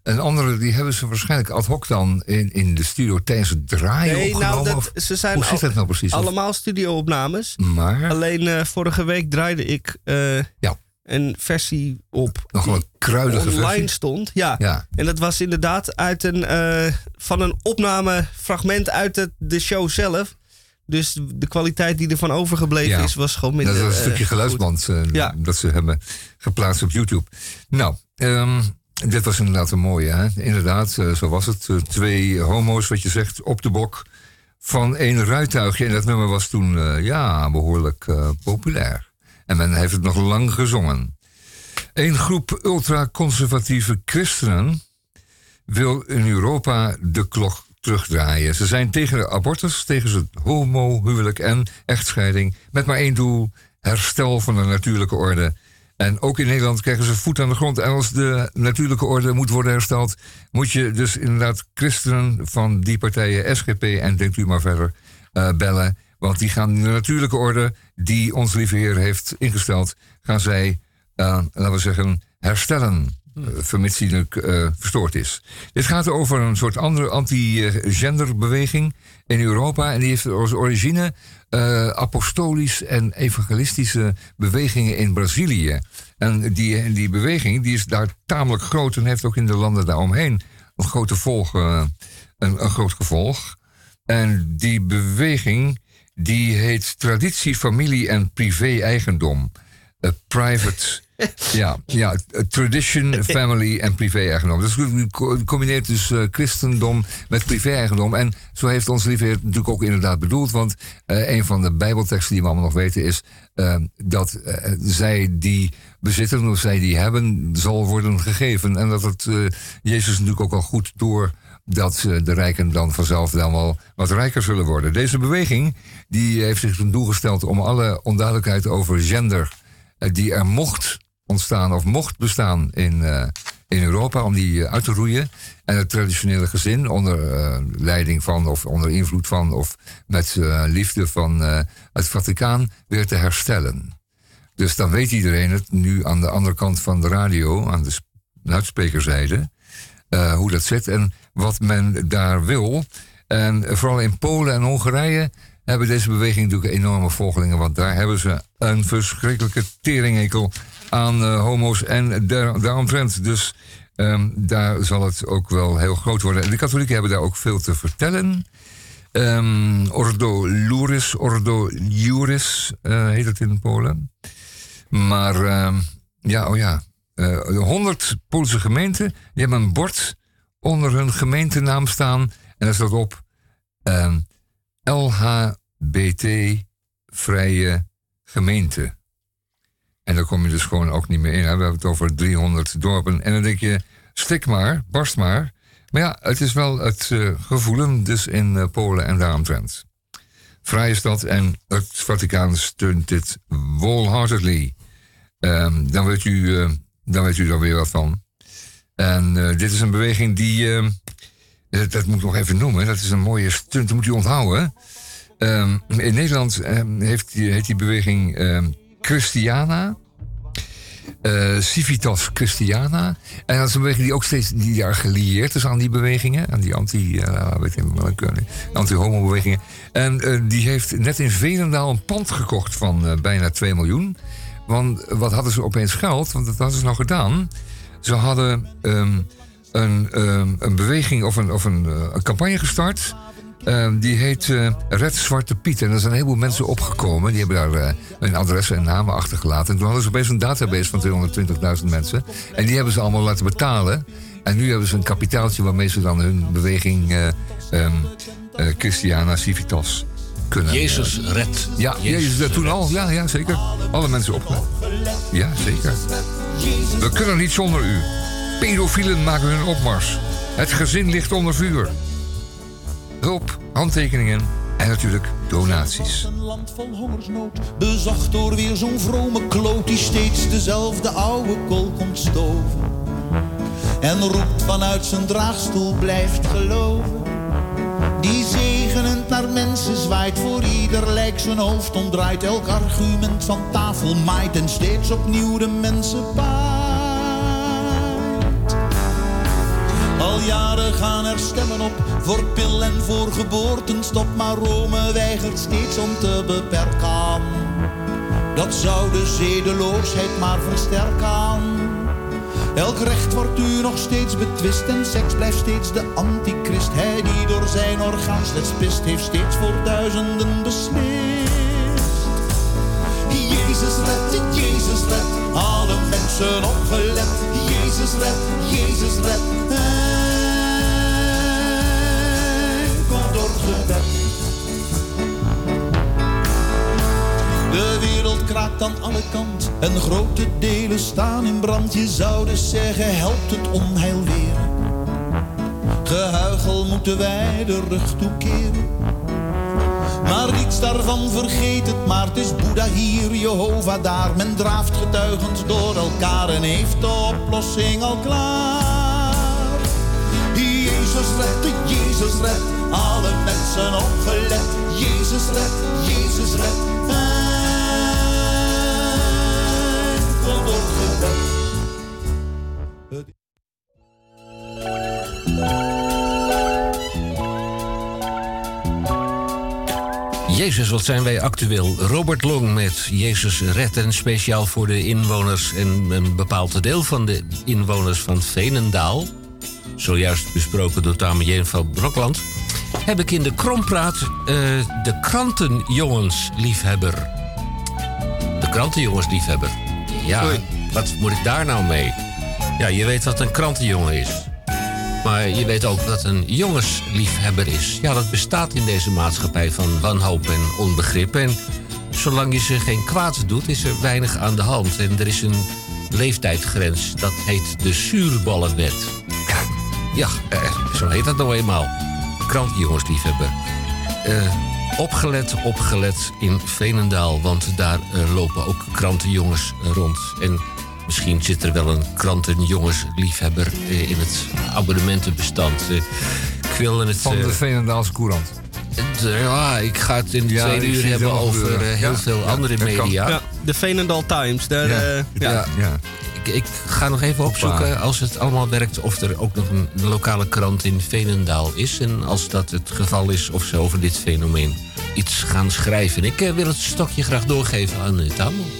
En andere die hebben ze waarschijnlijk ad hoc dan in, in de studio tijdens het draaien Nee, opgenomen. nou, dat, ze zijn hoe zit dat nou precies? Allemaal studioopnames. Maar Alleen eh, vorige week draaide ik eh, Ja. een versie op nog wel een kruidige online versie. stond. Ja. Ja. En dat was inderdaad uit een, eh, van een opnamefragment uit het, de show zelf. Dus de kwaliteit die ervan overgebleven Ja. is, was gewoon minder. Dat is een eh, stukje geluidsband eh, Ja. dat ze hebben geplaatst op YouTube. Nou, ehm, dit was inderdaad een mooie. Hè? Inderdaad, eh, zo was het. Twee homo's, wat je zegt, op de bok van één ruituigje. En dat nummer was toen ja, behoorlijk eh, populair. En men heeft het nog lang gezongen. Een groep ultraconservatieve christenen wil in Europa de klok terugdraaien. Ze zijn tegen abortus, tegen het homohuwelijk en echtscheiding. Met maar één doel: herstel van de natuurlijke orde. En ook in Nederland krijgen ze voet aan de grond. En als de natuurlijke orde moet worden hersteld, moet je dus inderdaad christenen van die partijen, SGP en denkt u maar verder, eh, bellen. Want die gaan de natuurlijke orde die ons lieve Heer heeft ingesteld, gaan zij, eh, laten we zeggen, herstellen. Eh, Vermits die nu, eh, verstoord is. Dit gaat over een soort andere anti-genderbeweging in Europa. En die heeft als origine eh, apostolisch en evangelistische bewegingen in Brazilië. En die, die beweging die is daar tamelijk groot en heeft ook in de landen daaromheen een, grote volg, een, een groot gevolg. En die beweging die heet traditie, familie en privé-eigendom. Eh, private, [laughs] ja, ja, tradition, [laughs] family en privé-eigendom. Dus combineert dus eh, christendom met privé-eigendom. En zo heeft ons lieve Heer natuurlijk ook inderdaad bedoeld. Want eh, een van de bijbelteksten die we allemaal nog weten is... eh, dat zij die bezitten of zij die hebben, zal worden gegeven. En dat het Jezus natuurlijk ook al goed door dat de rijken dan vanzelf dan wel wat rijker zullen worden. Deze beweging die heeft zich ten doel gesteld om alle onduidelijkheid over gender die er mocht ontstaan of mocht bestaan in, eh, in Europa, om die eh, uit te roeien. En het traditionele gezin onder eh, leiding van of onder invloed van of met liefde van het Vaticaan weer te herstellen. Dus dan weet iedereen het nu aan de andere kant van de radio, aan de sp- luidsprekerzijde, hoe dat zit en wat men daar wil. En vooral in Polen en Hongarije hebben deze beweging natuurlijk enorme volgelingen, want daar hebben ze een verschrikkelijke teringhekel aan eh, homo's en daar- daaromtrent. Dus ehm, daar zal het ook wel heel groot worden. En de katholieken hebben daar ook veel te vertellen. Ehm, Ordo Luris, Ordo Juris eh, heet het in Polen. Maar ehm, ja, oh ja. eh, 100 Poolse gemeenten die hebben een bord onder hun gemeentenaam staan. En daar staat op ehm, LHBT-vrije gemeente. En daar kom je dus gewoon ook niet meer in. We hebben het over 300 dorpen. En dan denk je, stik maar, barst maar. Maar ja, het is wel het eh, gevoelen dus in eh, Polen en daaromtrent. Vrije stad en het Vaticaan steunt dit wholeheartedly. Ehm, dan, weet u, eh, dan weet u er weer wat van. En dit is een beweging die, eh, Dat, dat moet ik nog even noemen. Dat is een mooie stunt, dat moet u onthouden. Ehm, in Nederland ehm, heeft die, heet die beweging ehm, Christiana. Eh, Civitas Christiana. En dat is een beweging die ook steeds die jaar gelieerd is aan die bewegingen. Aan die anti, eh, welke, anti-homo-bewegingen. En eh, die heeft net in Velendaal een pand gekocht van bijna 2 miljoen. Want wat hadden ze opeens geld? Want dat hadden ze nou gedaan. Ze hadden ehm, een, ehm, een beweging of een, of een, een campagne gestart. Ehm, die heet eh, Red Zwarte Piet. En er zijn een heleboel mensen opgekomen. Die hebben daar eh, hun adressen en namen achtergelaten. En toen hadden ze opeens een database van 220.000 mensen. En die hebben ze allemaal laten betalen. En nu hebben ze een kapitaaltje waarmee ze dan hun beweging eh ehm, eh, Christiana Civitas kunnen. Jezus red. Ja, Jezus, dat toen al. Ja, ja, zeker. Alle mensen op. Ja, zeker. We kunnen niet zonder u. Pedofielen maken hun opmars. Het gezin ligt onder vuur. Hulp, handtekeningen en natuurlijk donaties. Een land vol hongersnood, bezocht door weer zo'n vrome kloot die steeds dezelfde oude kool komt stoven. En roept vanuit zijn draagstoel blijft geloven. Die zegenend naar mensen zwaait, voor ieder lijk zijn hoofd omdraait. Elk argument van tafel maait en steeds opnieuw de mensen paait. Al jaren gaan er stemmen op voor pil en voor geboortenstop, maar Rome weigert steeds om te beperken. Dat zou de zedeloosheid maar versterken. Elk recht wordt u nog steeds betwist en seks blijft steeds de antichrist. Hij die door zijn orgaan slechts pist, heeft steeds voor duizenden beslist. Jezus red, Jezus red, alle mensen opgelet. Jezus red, Jezus red, enkel door gebed. De wereld kraakt aan alle kant en grote delen staan in brand. Je zou dus zeggen, helpt het onheil weer. Gehuichel moeten wij de rug toekeren. Maar niets daarvan vergeet het, maar het is Boeddha hier, Jehovah daar. Men draaft getuigend door elkaar en heeft de oplossing al klaar. Jezus red, Jezus red, alle mensen opgelet. Jezus red, Jezus red, enkel door Jezus, wat zijn wij actueel? Robert Long met Jezus Red. En speciaal voor de inwoners en een bepaald deel van de inwoners van Veenendaal. Zojuist besproken door Tamerjeen van Brokland. Heb ik in de Krompraat eh, de krantenjongensliefhebber. De krantenjongensliefhebber. Ja, wat moet ik daar nou mee? Ja, je weet wat een krantenjongen is. Maar je weet ook dat een jongensliefhebber is. Ja, dat bestaat in deze maatschappij van wanhoop en onbegrip. En zolang je ze geen kwaad doet, is er weinig aan de hand. En er is een leeftijdsgrens. Dat heet de zuurballenwet. Ja, eh, zo heet dat nou eenmaal. Krantenjongensliefhebber. Eh, opgelet, opgelet in Veenendaal. Want daar eh, lopen ook krantenjongens rond. En misschien zit er wel een krantenjongensliefhebber eh, in het abonnementenbestand. Eh, ik wil het... Van eh, de Veenendaalse Courant. eh, ja, ik ga het in de Ja, tweede uur hebben over eh, heel Ja, veel ja, andere media. Ja, de Veenendaal Times. Daar, Ja. eh, ja. Ja, ja. Ik, ik ga nog even opzoeken, als het allemaal werkt, of er ook nog een lokale krant in Veenendaal is. En als dat het geval is, of ze over dit fenomeen iets gaan schrijven. Ik eh, wil het stokje graag doorgeven aan uh.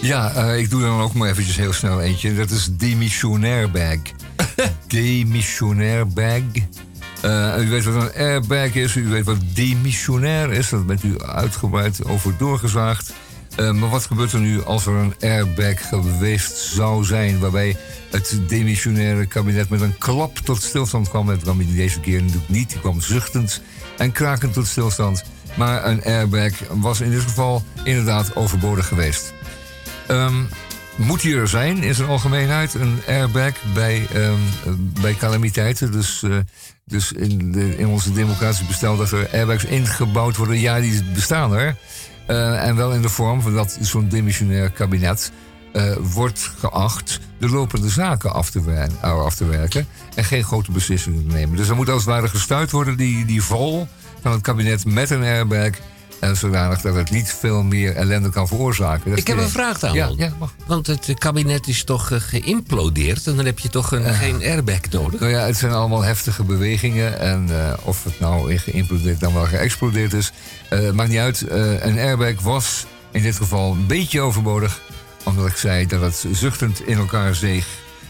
Ja, eh, ik doe er dan ook maar eventjes heel snel eentje. Dat is demissionair bag. [laughs] demissionair bag. U weet wat een airbag is, u weet wat demissionair is. Daar bent u uitgebreid over doorgezaagd. Maar wat gebeurt er nu als er een airbag geweest zou zijn... waarbij het demissionaire kabinet met een klap tot stilstand kwam? Het kwam deze keer natuurlijk niet. Die kwam zuchtend en krakend tot stilstand. Maar een airbag was in dit geval inderdaad overbodig geweest. Ehm, moet die er zijn in zijn algemeenheid, een airbag bij, eh, bij calamiteiten? Dus, eh, dus in, de, in onze democratische bestel dat er airbags ingebouwd worden. Ja, die bestaan er. Eh, en wel in de vorm van dat zo'n demissionair kabinet eh, wordt geacht de lopende zaken af te, eh, af te werken en geen grote beslissingen te nemen. Dus er moet als het ware gestuurd worden, die, die val van het kabinet met een airbag. En zodanig dat het niet veel meer ellende kan veroorzaken. Dat Ik heb een vraag dan. Ja, ja. Want het kabinet is toch eh, geïmplodeerd en dan heb je toch een, geen airbag nodig? Nou ja, het zijn allemaal heftige bewegingen. En of het nou geïmplodeerd dan wel geëxplodeerd is, maakt niet uit. Een airbag was in dit geval een beetje overbodig. Omdat ik zei dat het zuchtend in elkaar zeeg.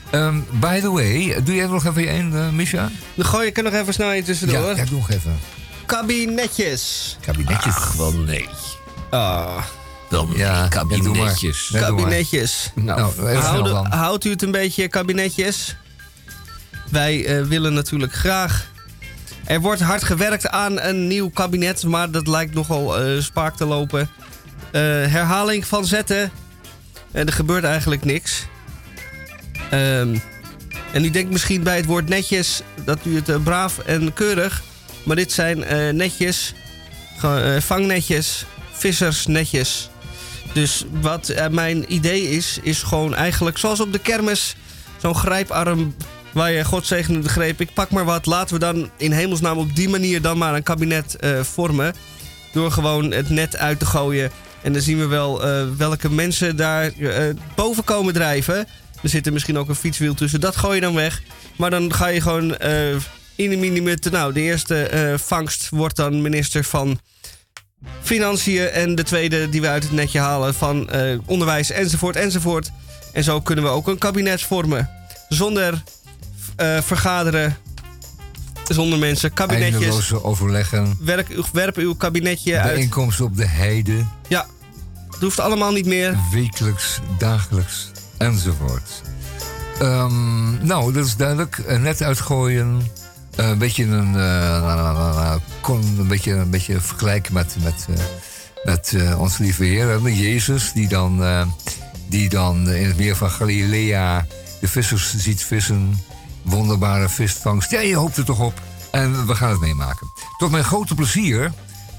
Ehm, by the way, doe jij nog even één, eh Misha? Dan gooi ik er nog even snel in tussendoor. Ja, ja, doe nog even. Kabinetjes. Kabinetjes. Ach, wel nee. Ah, Wel nee, Ja, kabinetjes. Ja, kabinetjes. Nou, Nou, Houden- houdt u het een beetje kabinetjes? Wij eh, willen natuurlijk graag. Er wordt hard gewerkt aan een nieuw kabinet, maar dat lijkt nogal eh, spaak te lopen. Eh, herhaling van zetten. En er gebeurt eigenlijk niks. Ehm, en u denkt misschien bij het woord netjes dat u het eh, braaf en keurig. Maar dit zijn eh, netjes, eh, vangnetjes, vissersnetjes. Dus wat eh, mijn idee is, is gewoon eigenlijk zoals op de kermis. Zo'n grijparm waar je God zegene de greep. Ik pak maar wat. Laten we dan in hemelsnaam op die manier dan maar een kabinet eh, vormen. Door gewoon het net uit te gooien. En dan zien we wel eh, welke mensen daar eh, boven komen drijven. Er zit er misschien ook een fietswiel tussen. Dat gooi je dan weg. Maar dan ga je gewoon eh, in de minimut. Nou, de eerste vangst wordt dan minister van Financiën. En de tweede die we uit het netje halen van onderwijs enzovoort enzovoort. En zo kunnen we ook een kabinet vormen. Zonder eh, Zonder mensen. Kabinetjes. Eindeloze overleggen. Werk, werp uw kabinetje uit. Bijeenkomsten op de heide. Ja, het hoeft allemaal niet meer. Wekelijks, dagelijks enzovoort. Ehm, nou, dat is duidelijk. Eh, net uitgooien. Eh, een beetje een, eh, kon een beetje, een beetje vergelijken met, met, met onze lieve Heer, met Jezus, die dan, die dan in het meer van Galilea de vissers ziet vissen. Wonderbare visvangst. Ja, je hoopt er toch op. En we gaan het meemaken. Tot mijn grote plezier,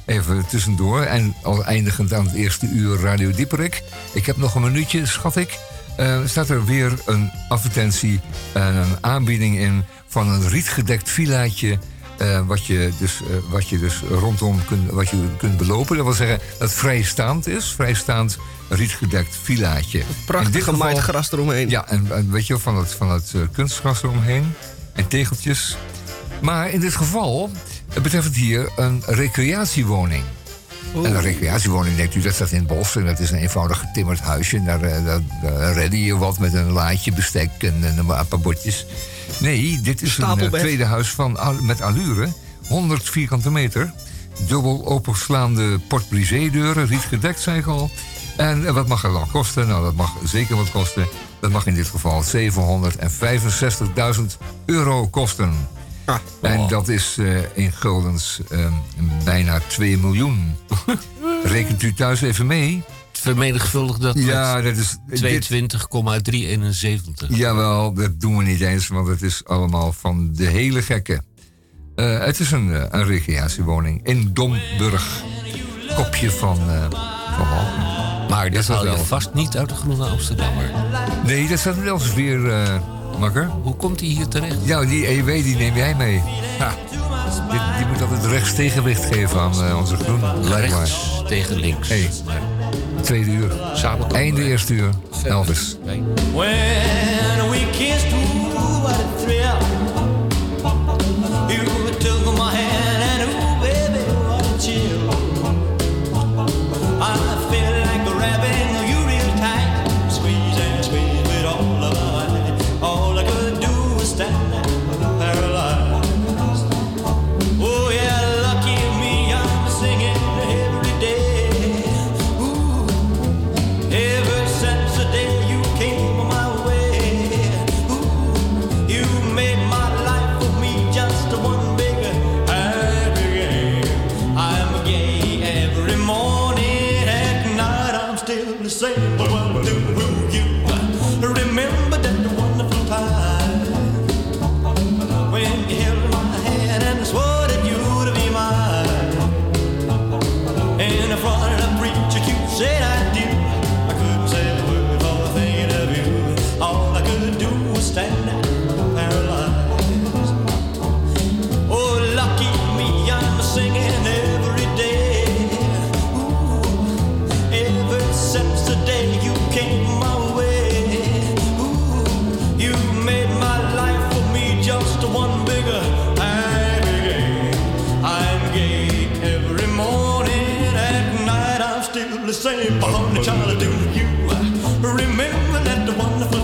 even tussendoor, en al eindigend aan het eerste uur Radio Dieperik. Ik heb nog een minuutje, schat ik. Eh, staat er weer een advertentie en een aanbieding in van een rietgedekt villaatje. Eh, wat, je dus, eh, wat je dus rondom kunt, wat je kunt belopen. Dat wil zeggen dat het vrijstaand is. Vrijstaand rietgedekt villaatje. Prachtig gemaaid gras eromheen. ja, en, en weet je, van het, van het eh, kunstgras eromheen. En tegeltjes. Maar in dit geval betreft het hier een recreatiewoning. En een recreatiewoning, denkt u, dat staat in het bos. En dat is een eenvoudig getimmerd huisje. En daar, daar, daar redde je wat met een laadje bestek en, en een paar bordjes. Nee, dit is een eh, tweede huis van, al- met allure. 100 vierkante meter. Dubbel openslaande porte-brisée-deuren, rietgedekt, zei ik al. En eh, wat mag het dan kosten? Nou, dat mag zeker wat kosten. Dat mag in dit geval 765.000 euro kosten. Ah, En dat is eh, in guldens eh, bijna 2 miljoen. [laughs] Rekent u thuis even mee? Vermenigvuldig dat Ja, dat is... dit- 22,371. Jawel, dat doen we niet eens, want het is allemaal van de hele gekke. Eh, het is een, eh, een recreatiewoning in Domburg. Kopje van, van Walcheren. Maar dat dat wel? vast niet uit de Groene Amsterdammer. Nee, dat staat wel eens weer, makker. Hoe komt hij hier terecht? Ja, die EW die neem jij mee. Die, die moet altijd rechts tegenwicht geven aan onze groen. Rechts tegen links. Hey. Maar Tweede uur. samen Einde eerste uur. Elvis. Nee. When we kissed, ooh, what a thrill.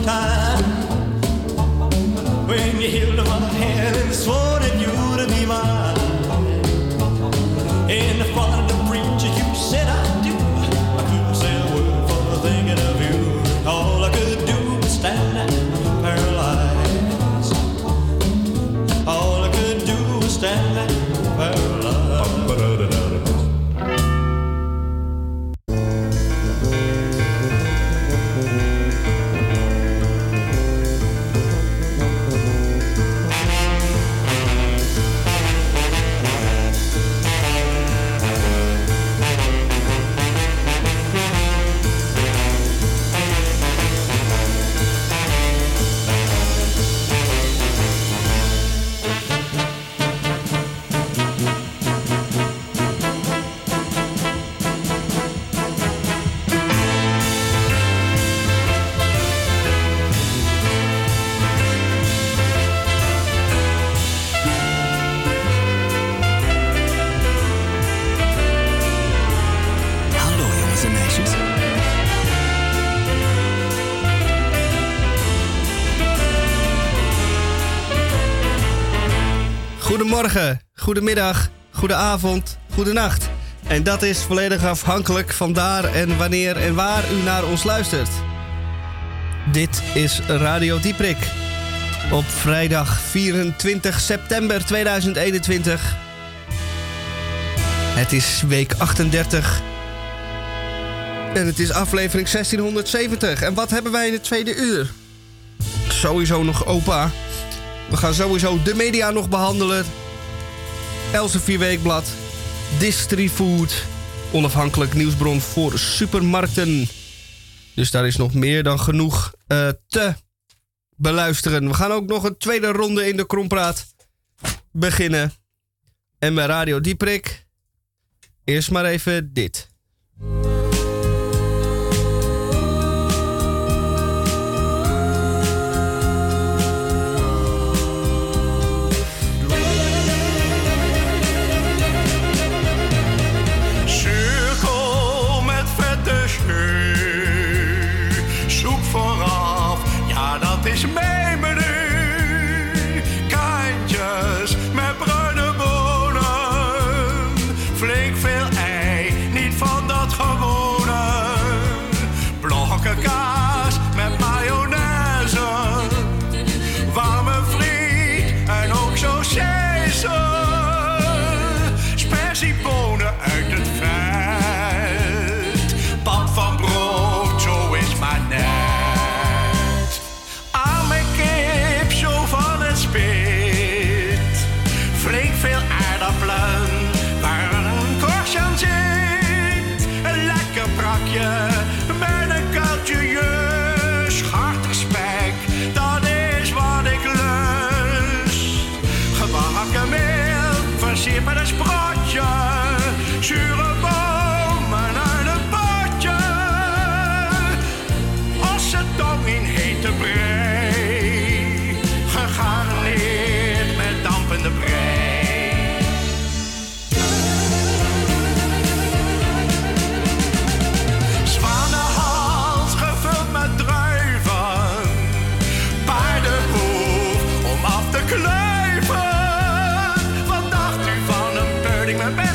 Time when you held my hand and swore that you'd be mine. In front the preacher, Goedemorgen, goedemiddag, goedenavond, goedenacht. En dat is volledig afhankelijk van daar en wanneer en waar u naar ons luistert. Dit is Radio Dieprik. Op vrijdag 24 september 2021. Het is week 38. En het is aflevering 1670. En wat hebben wij in het tweede uur? Sowieso nog opa. We gaan sowieso de media nog behandelen. Elsevier Weekblad. Distrifood. Onafhankelijk nieuwsbron voor supermarkten. Dus daar is nog meer dan genoeg eh, te beluisteren. We gaan ook nog een tweede ronde in de Krompraat beginnen. En bij Radio Dieprik. Eerst maar even dit.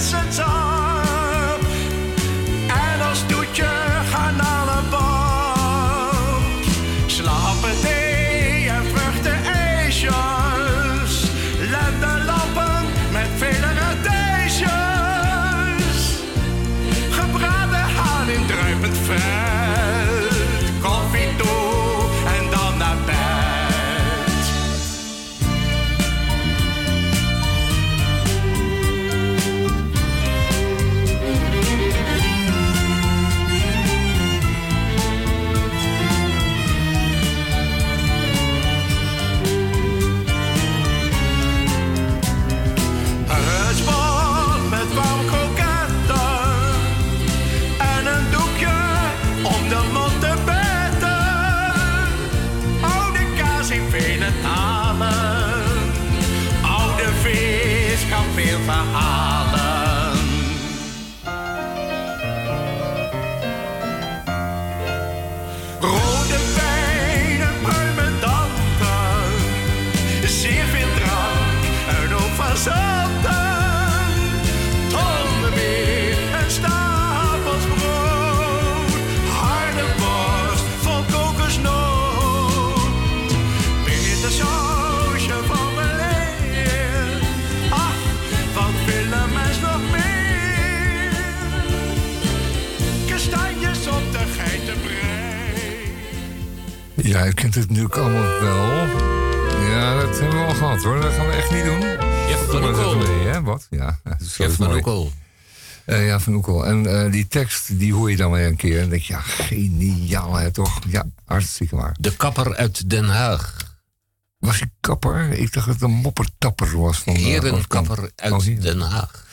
essence Ja, je kent het natuurlijk allemaal wel. Ja, dat hebben we al gehad hoor. Dat gaan we echt niet doen. Jeff van Oekel. Nee, hè? Wat? Ja, Jeff van. Oekel. Eh, ja, van Oekel. En eh, die tekst, die hoor je dan weer een keer. En dan denk je, ja, geniaal hè, toch? Ja, hartstikke waar. De kapper uit Den Haag. Was hij kapper? Ik dacht dat het een moppertapper was. Van, eh, Herenkapper van- uit Oh. Den Haag.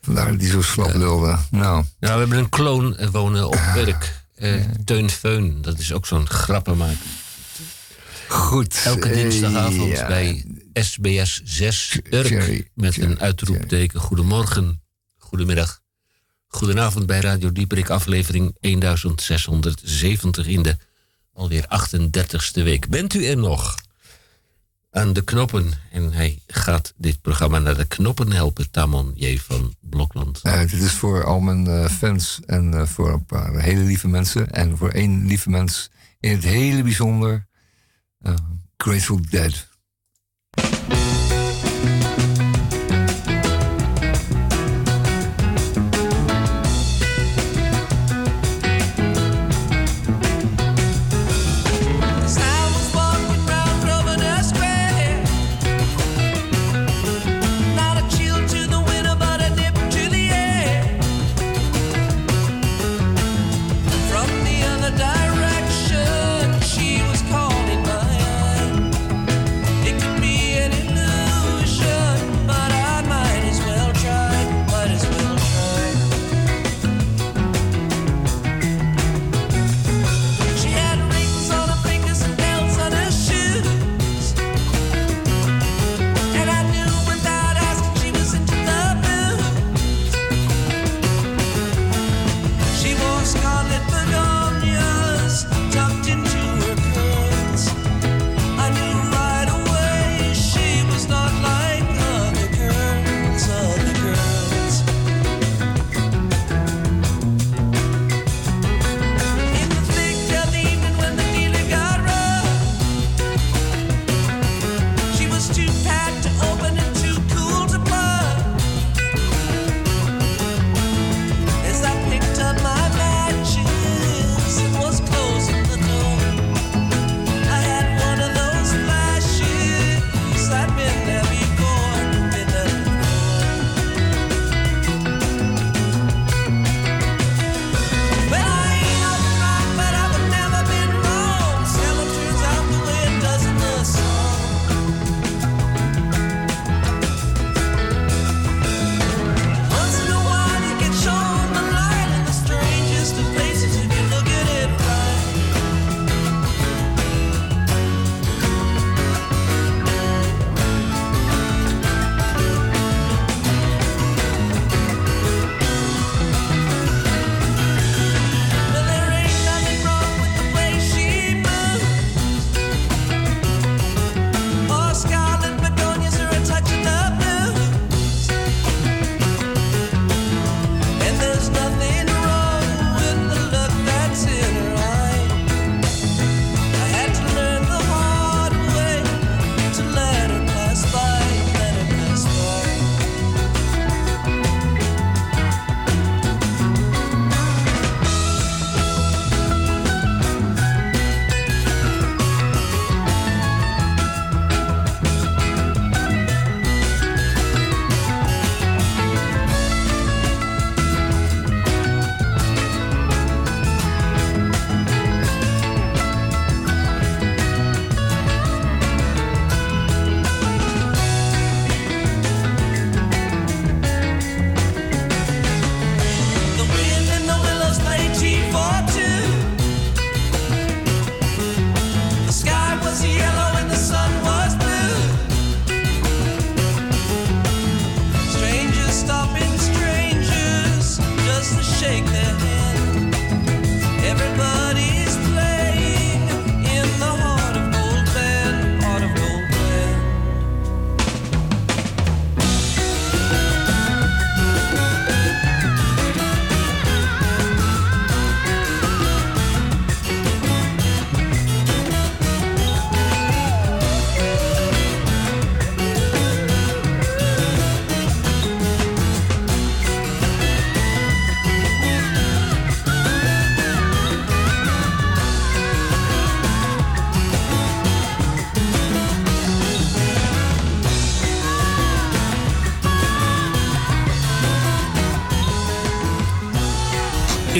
Vandaar dat hij zo slap lulde. Nou, Nou, we hebben een kloon wonen op werk. Eh, Teun Feun, dat is ook zo'n grappenmaker. Goed. Elke dinsdagavond ja. bij SBS 6 Urk. Jerry, met Jerry, een uitroepteken. Goedemorgen, goedemiddag, goedenavond bij Radio Dieperik. Aflevering 1670 in de alweer 38ste week. Bent u er nog? Aan de knoppen. En hij gaat dit programma naar de knoppen helpen. Tamon J. van Blokland. Eh, dit is voor al mijn eh, fans en eh, voor een paar hele lieve mensen. En voor één lieve mens in het hele bijzonder. Eh, Grateful Dead.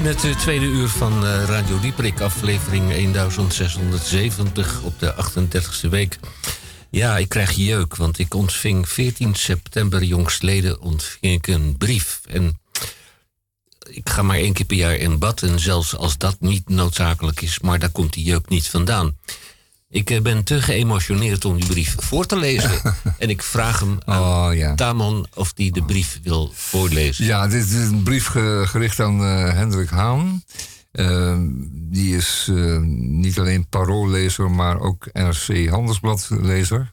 In het eh, tweede uur van eh, Radio Dieprik, aflevering 1670 op de 38e week. Ja, ik krijg jeuk, want ik ontving 14 september jongstleden ontving ik een brief. En ik ga maar één keer per jaar in bad. En zelfs als dat niet noodzakelijk is, maar daar komt die jeuk niet vandaan. Ik eh, ben te geëmotioneerd om die brief voor te lezen. [laughs] en ik vraag hem aan Oh, ja. Of hij de brief wil voorlezen. Ja, dit is een brief ge- gericht aan eh, Hendrik Haan. Eh, die is eh, niet alleen paroollezer, maar ook NRC Handelsbladlezer.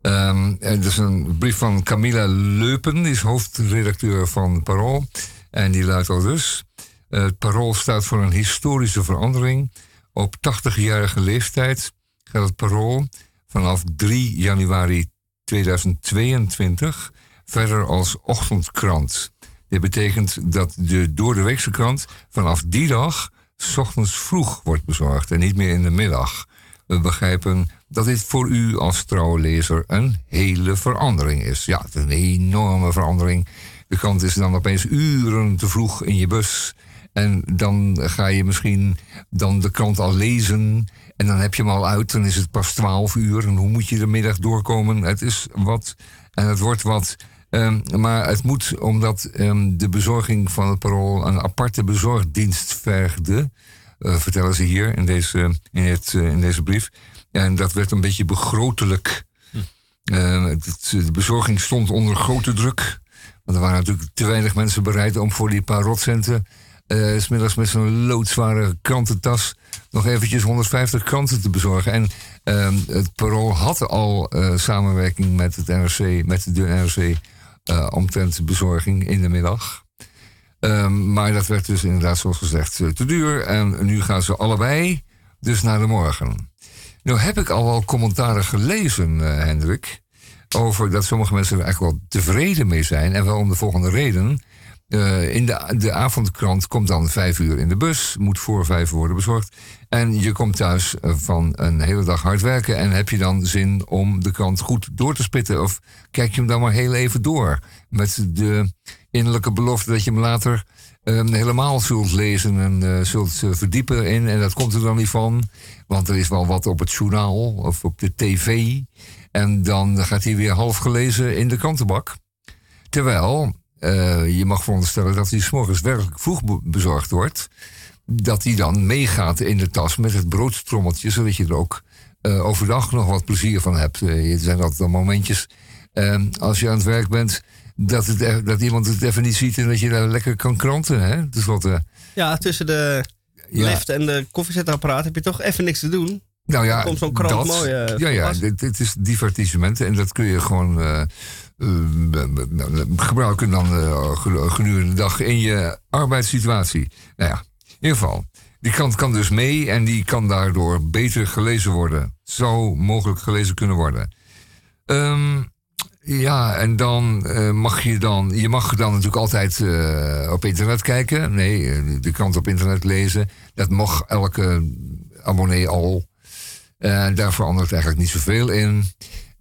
Ehm en het is een brief van Camilla Leupen, die is hoofdredacteur van Parool. En die luidt al dus. Het Parool staat voor een historische verandering. Op 80-jarige leeftijd het Parool vanaf 3 januari 2022 verder als ochtendkrant. Dit betekent dat de doordeweekse krant vanaf die dag 's ochtends vroeg wordt bezorgd en niet meer in de middag. We begrijpen dat dit voor u als trouwe lezer een hele verandering is. Ja, het is een enorme verandering. De krant is dan opeens uren te vroeg in je bus. En dan ga je misschien dan de krant al lezen. En dan heb je hem al uit. Dan is het pas 12 uur. En hoe moet je de middag doorkomen? Het is wat. En het wordt wat. Ehm, maar het moet omdat ehm, de bezorging van het parool een aparte bezorgdienst vergde. eh, vertellen ze hier in deze, in, het, eh, in deze brief. En dat werd een beetje begrotelijk. Eh, het- de bezorging stond onder grote druk. Want er waren natuurlijk te weinig mensen bereid om voor die paar rotcenten... s smiddags met zo'n loodzware krantentas... nog eventjes 150 kranten te bezorgen. En ehm, het Parool had al eh, samenwerking met, het NRC, met de NRC... eh, omtrent bezorging in de middag. Ehm, maar dat werd dus inderdaad, zoals gezegd, te duur. En nu gaan ze allebei dus naar de morgen. Nou heb ik al wel commentaren gelezen, Hendrik. Over dat sommige mensen er eigenlijk wel tevreden mee zijn. En wel om de volgende reden. Eh, in de, de avondkrant komt dan vijf uur in de bus. Moet voor vijf worden bezorgd. En je komt thuis eh, van een hele dag hard werken. En heb je dan zin om de krant goed door te spitten? Of kijk je hem dan maar heel even door? Met de innerlijke belofte dat je hem later eh, helemaal zult lezen en eh, zult verdiepen in. En dat komt er dan niet van. Want er is wel wat op het journaal of op de tv. En dan gaat hij weer half gelezen in de krantenbak. Terwijl eh, je mag veronderstellen dat hij s morgens werkelijk vroeg be- bezorgd wordt. Dat hij dan meegaat in de tas met het broodtrommeltje, zodat je er ook eh, overdag nog wat plezier van hebt. Eh, er zijn altijd wel momentjes eh, als je aan het werk bent. Dat, het, e- dat iemand het even niet ziet en dat je daar lekker kan kranten. Hè? Dus wat, Ja, tussen de Ja. lift en de koffiezetapparaat heb je toch even niks te doen. Nou ja, Dan komt zo'n krant dat, mooi ja, ja, dit, dit is divertissement en dat kun je gewoon gebruiken dan eh, genu- gedurende de dag in je arbeidssituatie. Nou ja, in ieder geval. Die krant kan dus mee en die kan daardoor beter gelezen worden. Zou mogelijk gelezen kunnen worden. Ehm, ja, en dan eh, mag je dan... Je mag dan natuurlijk altijd eh, op internet kijken. Nee, eh, de krant op internet lezen. Dat mag elke abonnee al. En daar verandert eigenlijk niet zoveel in.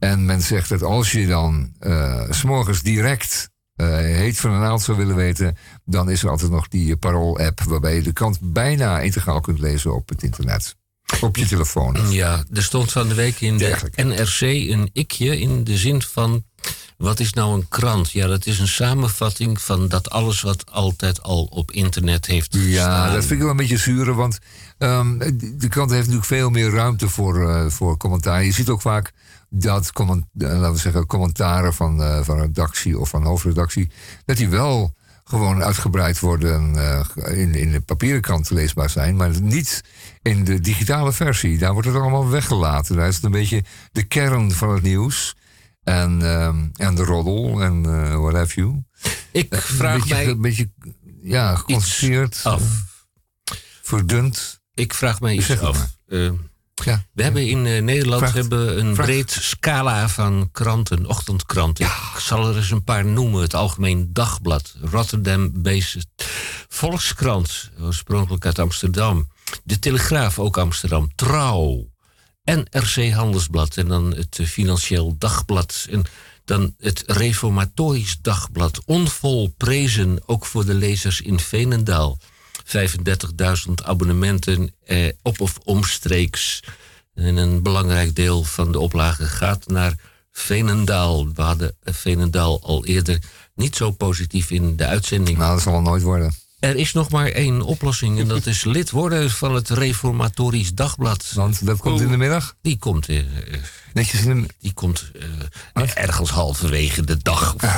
En men zegt dat als je dan eh, s s'morgens direct eh, heet van een naald zou willen weten... dan is er altijd nog die Parool-app... waarbij je de krant bijna integraal kunt lezen op het internet. Op je telefoon. Ja, er stond van de week in de NRC een ikje in de zin van... wat is nou een krant? Ja, dat is een samenvatting van dat alles wat altijd al op internet heeft Ja, gestaan. dat vind ik wel een beetje zuur, want ehm, de de krant heeft natuurlijk veel meer ruimte voor, eh, voor commentaar. Je ziet ook vaak dat comment, eh, laten we zeggen, commentaren van, eh, van redactie of van hoofdredactie, dat die wel gewoon uitgebreid worden eh, in, in de papieren krant leesbaar zijn, maar niet in de digitale versie. Daar wordt het allemaal weggelaten. Daar is het een beetje de kern van het nieuws. En, ehm, en de roddel en what have you. Ik vraag een beetje, mij Een beetje ja, geconcentreerd. af. verdund. Ik vraag mij iets af. maar. Ja. We hebben in eh, Nederland hebben een breed scala van kranten, ochtendkranten. Ik zal er eens een paar noemen. Het Algemeen Dagblad, Rotterdam-based Volkskrant, oorspronkelijk uit Amsterdam. De Telegraaf, ook Amsterdam. Trouw. NRC Handelsblad en dan het Financieel Dagblad. En dan het Reformatorisch Dagblad. Onvolprezen, ook voor de lezers in Veenendaal. 35.000 abonnementen eh, op of omstreeks. En een belangrijk deel van de oplage gaat naar Veenendaal. We hadden Veenendaal al eerder niet zo positief in de uitzending. Nou, dat zal wel nooit worden. Er is nog maar één oplossing en dat is lid worden van het Reformatorisch Dagblad. Want dat komt in de middag? Die komt, eh, Netjes in de... die komt eh, ergens halverwege de dag. of. [laughs]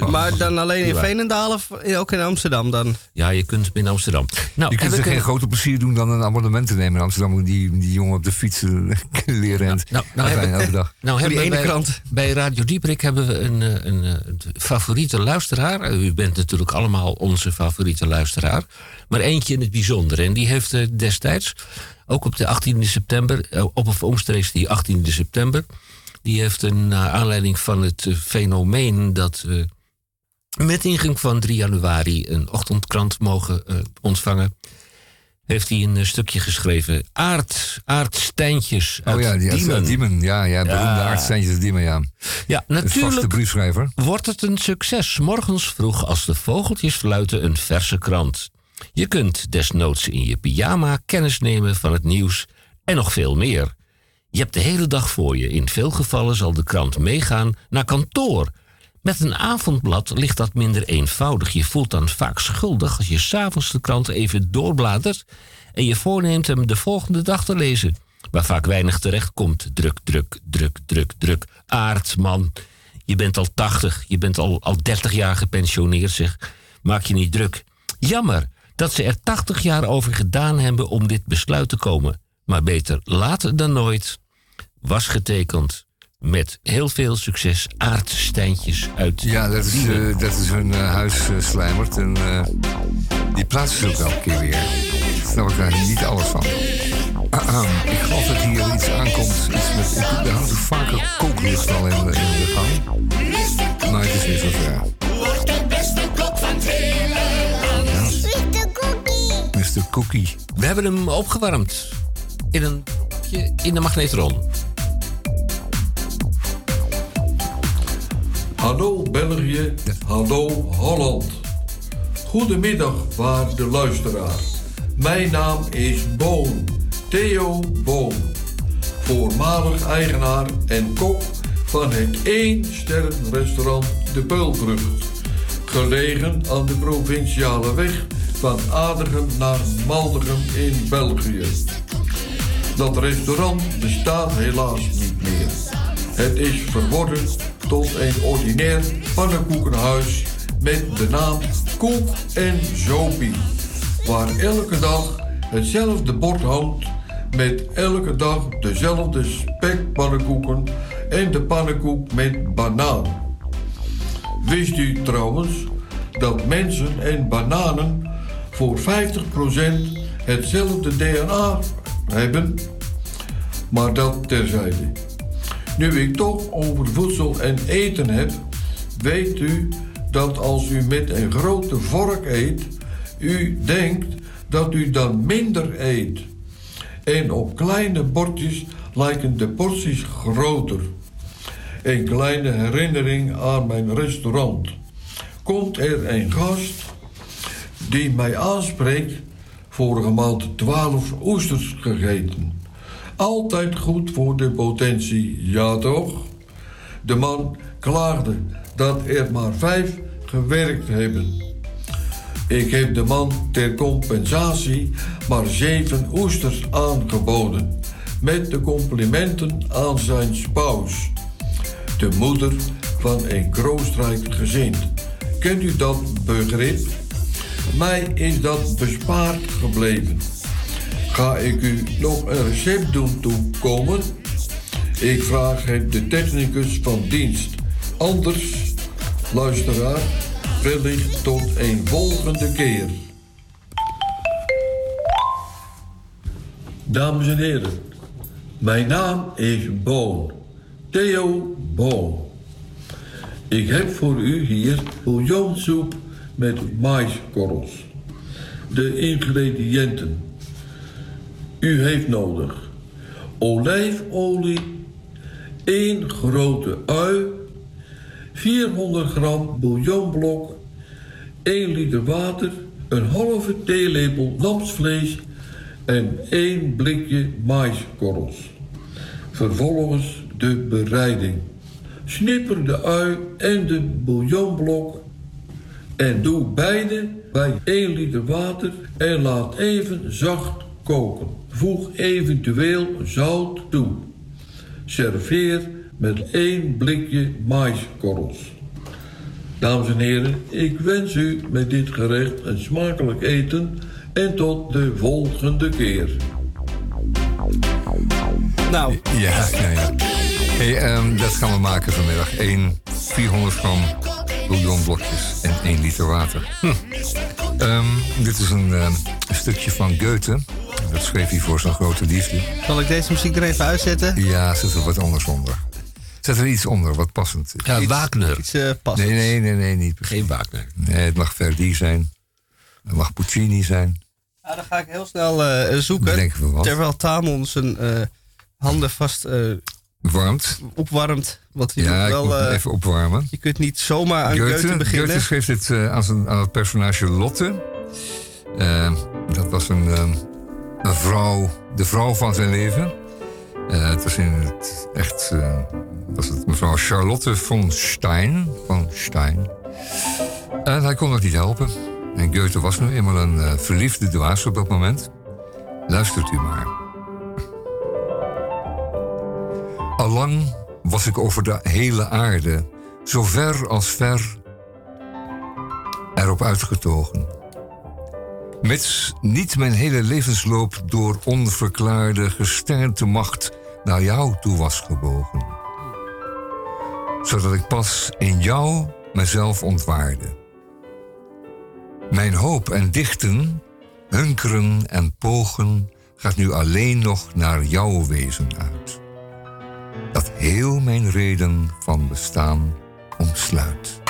Eh, Maar dan alleen in Ja. Veenendaal of ook in Amsterdam dan? Ja, je kunt in Amsterdam. Nou, je kunt er geen een- groter plezier doen dan een abonnement te nemen in Amsterdam. Die, die jongen op de fiets [laughs] leren rent. Nou, nou, Afijn, heb ik- elke dag. [laughs] nou hebben die we ene bij, krant. bij Radio Dieprik hebben we een, eh, een, eh, een favoriete luisteraar. U bent natuurlijk allemaal onze favoriete luisteraar. Maar eentje in het bijzonder. En die heeft destijds, ook op de 18e september, eh, op of omstreeks die 18e september... die heeft een naar aanleiding van het eh, fenomeen dat... eh, met ingang van 3 januari een ochtendkrant mogen eh, ontvangen... heeft hij een eh, stukje geschreven. Aard, Aard Stijntjes uit Oh ja, die Diemen. uit Diemen. Ja, ja, beroemde Ja. aardsteintjes Diemen, ja. Ja, natuurlijk briefschrijver. wordt het een succes. Morgens vroeg als de vogeltjes fluiten een verse krant. Je kunt desnoods in je pyjama kennis nemen van het nieuws en nog veel meer. Je hebt de hele dag voor je. In veel gevallen zal de krant meegaan naar kantoor. Met een avondblad ligt dat minder eenvoudig. Je voelt dan vaak schuldig als je s'avonds de krant even doorbladert en je voorneemt hem de volgende dag te lezen. Waar vaak weinig terecht komt. Druk, druk, druk, druk, druk. Aard, man. Je bent al 80, je bent al, al 30 jaar gepensioneerd, zeg. Maak je niet druk. Jammer dat ze er 80 jaar over gedaan hebben om dit besluit te komen. Maar beter later dan nooit. Was getekend met heel veel succes aardstijntjes uit Ja, dat is, eh, dat is hun huis Slijmert. En die plaatsen ze ook elke keer weer. Daar snap ik daar niet alles van. Ik geloof dat hier iets aankomt. Iets met, ik, er hangt vaker kooklicht al in, Cookie. We hebben hem opgewarmd in een in de magnetron. Hallo België, hallo Holland. Goedemiddag, waarde luisteraar. Mijn naam is Boon, Theo Boon. Voormalig eigenaar en kok van het 1 restaurant De Peulvrucht. Gelegen aan de provinciale weg van Adegem naar Maldegem in België. Dat restaurant bestaat helaas niet meer. Het is verworden tot een ordinair pannenkoekenhuis met de naam Koek en Zopie. Waar elke dag hetzelfde bord hangt met elke dag dezelfde spekpannenkoeken en de pannenkoek met banaan. Wist u trouwens dat mensen en bananen voor 50% hetzelfde DNA hebben? Maar dat terzijde. Nu ik toch over voedsel en eten heb, weet u dat als u met een grote vork eet, u denkt dat u dan minder eet. En op kleine bordjes lijken de porties groter. Een kleine herinnering aan mijn restaurant. Komt er een gast die mij aanspreekt, vorige maand 12 oesters gegeten. Altijd goed voor de potentie, ja toch? De man klaagde dat er maar vijf gewerkt hebben. Ik heb de man ter compensatie maar zeven oesters aangeboden. Met de complimenten aan zijn spouse. De moeder van een kroostrijk gezin. Kent u dat begrip? Mij is dat bespaard gebleven. Ga ik u nog een recept doen toekomen? Ik vraag het de technicus van dienst. Anders, luisteraar, wellicht tot een volgende keer. Dames en heren, mijn naam is Boon. Theo Boon. Ik heb voor u hier bouillonsoep met maiskorrels. De ingrediënten. U heeft nodig olijfolie, 1 grote ui, 400 gram bouillonblok, 1 liter water, een halve theelepel lamsvlees en één blikje maiskorrels. Vervolgens de bereiding. Snipper de ui en de bouillonblok en doe beide bij 1 liter water en laat even zacht koken. Voeg eventueel zout toe. Serveer met één blikje maiskorrels. Dames en heren, ik wens u met dit gerecht een smakelijk eten en tot de volgende keer. Nou. Ja, ja, ja. Hey, ehm, dat gaan we maken vanmiddag. 1 400 gram bouillonblokjes en 1 liter water. Hm. Ehm, dit is een, ehm, een stukje van Goethe. Dat schreef hij voor zijn grote liefde. Zal ik deze muziek er even uitzetten? Ja, zet er wat anders onder. Zet er iets onder, wat passend is. Ja, Wagner. Iets eh, passends. Nee, nee, nee, nee, niet. Geen Wagner. Nee, het mag Verdi zijn. Het mag Puccini zijn. Nou, dan ga ik heel snel eh, zoeken. Bedenken we wat. Terwijl Tamon zijn eh, handen vast eh, Warmt. opwarmt. Want je Ja, wel, eh, even opwarmen. je kunt niet zomaar aan Goethe, Goethe, beginnen. Goethe schreef dit eh, aan, zijn, aan het personage Lotte. Eh, dat was een, een vrouw, de vrouw van zijn leven. Het was in het echt was het mevrouw Charlotte von Stein. Van Stein. En hij kon het niet helpen. En Goethe was nu eenmaal een verliefde dwaas op dat moment. Luistert u maar. Allang was ik over de hele aarde, zo ver als ver, erop uitgetogen. Mits niet mijn hele levensloop door onverklaarde gesternte macht naar jou toe was gebogen. Zodat ik pas in jou mezelf ontwaarde. Mijn hoop en dichten, hunkeren en pogen gaat nu alleen nog naar jouw wezen uit dat heel mijn reden van bestaan omsluit.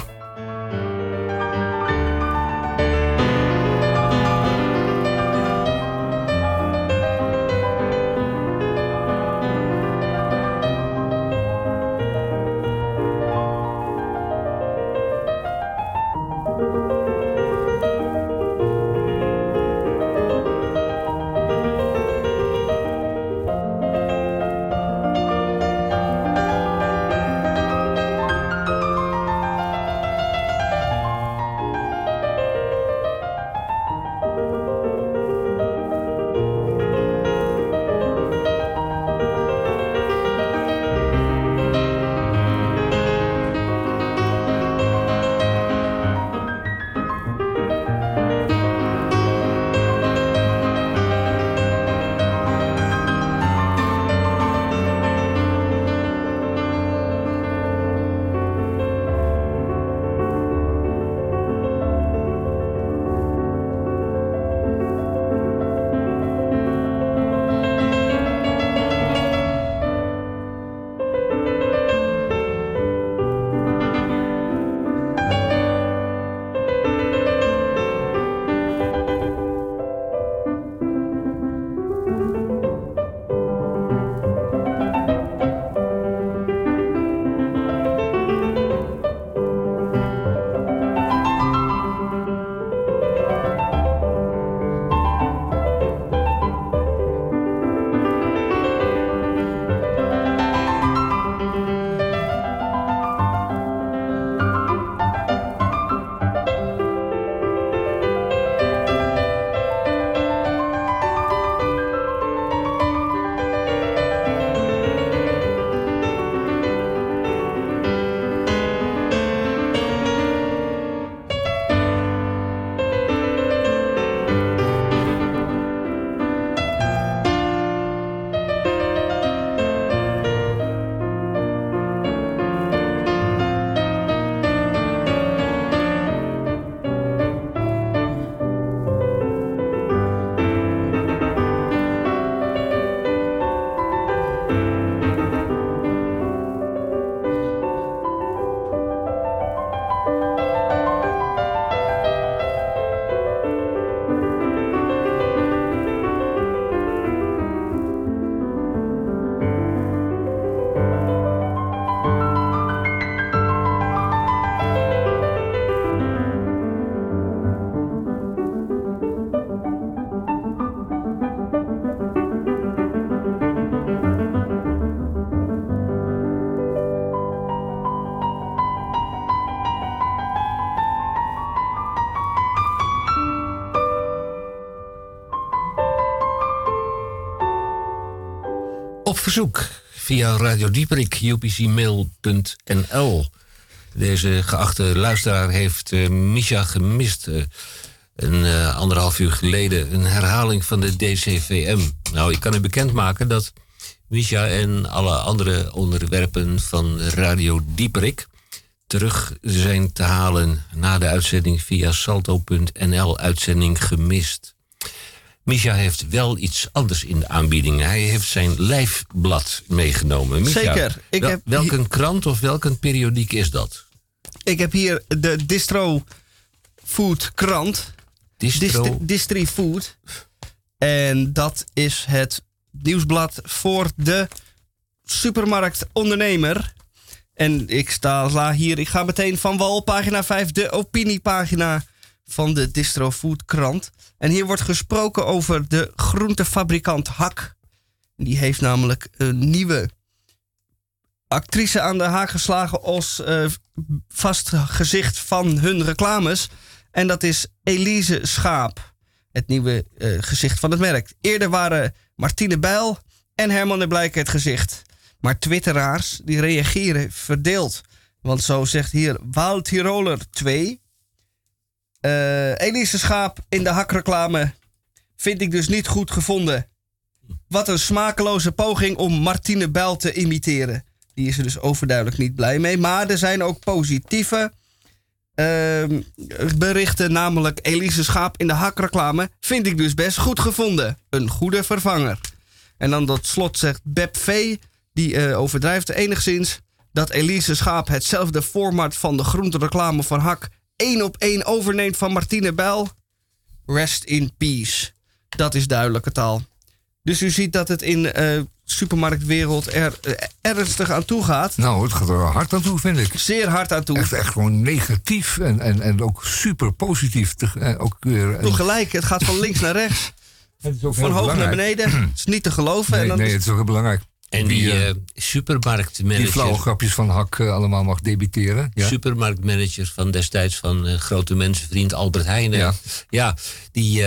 Verzoek via Radio Dieperik, upcmail.nl. Deze geachte luisteraar heeft eh Misha gemist. eh, een eh, anderhalf uur geleden. Een herhaling van de DCVM. Nou, ik kan u bekendmaken dat Misha en alle andere onderwerpen van Radio Dieperik terug zijn te halen na de uitzending via salto.nl uitzending gemist. Misha heeft wel iets anders in de aanbieding. Hij heeft zijn lijfblad meegenomen. Zeker. Ik wel- heb welke krant of welke periodiek is dat? Ik heb hier de Distro Food krant. Distro? Distri, Distri Food. En dat is het nieuwsblad voor de supermarktondernemer. En ik sta hier, ik ga meteen van wal, pagina 5, de opiniepagina van de Distro Food krant. En hier wordt gesproken over de groentefabrikant Hak. Die heeft namelijk een nieuwe actrice aan de haak geslagen als eh, vast gezicht van hun reclames. En dat is Elise Schaap, het nieuwe eh, gezicht van het merk. Eerder waren Martine Bijl en Herman de Blijker het gezicht. Maar twitteraars die reageren verdeeld. Want zo zegt hier Wout Tiroler 2. Eh, Elise Schaap in de hakreclame vind ik dus niet goed gevonden. Wat een smakeloze poging om Martine Bijl te imiteren. Die is er dus overduidelijk niet blij mee. Maar er zijn ook positieve ehm, berichten. Namelijk Elise Schaap in de hakreclame vind ik dus best goed gevonden. Een goede vervanger. En dan tot slot zegt Beb V. Die eh, overdrijft enigszins. Dat Elise Schaap hetzelfde format van de groentereclame van Hak... één op één overneemt van Martine Bijl. Rest in peace. Dat is duidelijke taal. Dus u ziet dat het in eh supermarktwereld er eh, ernstig aan toe gaat. Nou, het gaat er hard aan toe, vind ik. Zeer hard aan toe. Echt, echt gewoon negatief en, en, en ook super positief. te- eh, ook weer, en- Tegelijk, het gaat van links naar rechts. [laughs] Het is ook Van hoog naar beneden. Het is niet te geloven. en Nee, dan nee, het is ook heel belangrijk. En die, eh, eh, supermarktmanager... die flauwe grapjes van Hak eh, allemaal mag debiteren. Ja? supermarktmanager van destijds van grote mensenvriend Albert Heijnen. Ja. Ja, die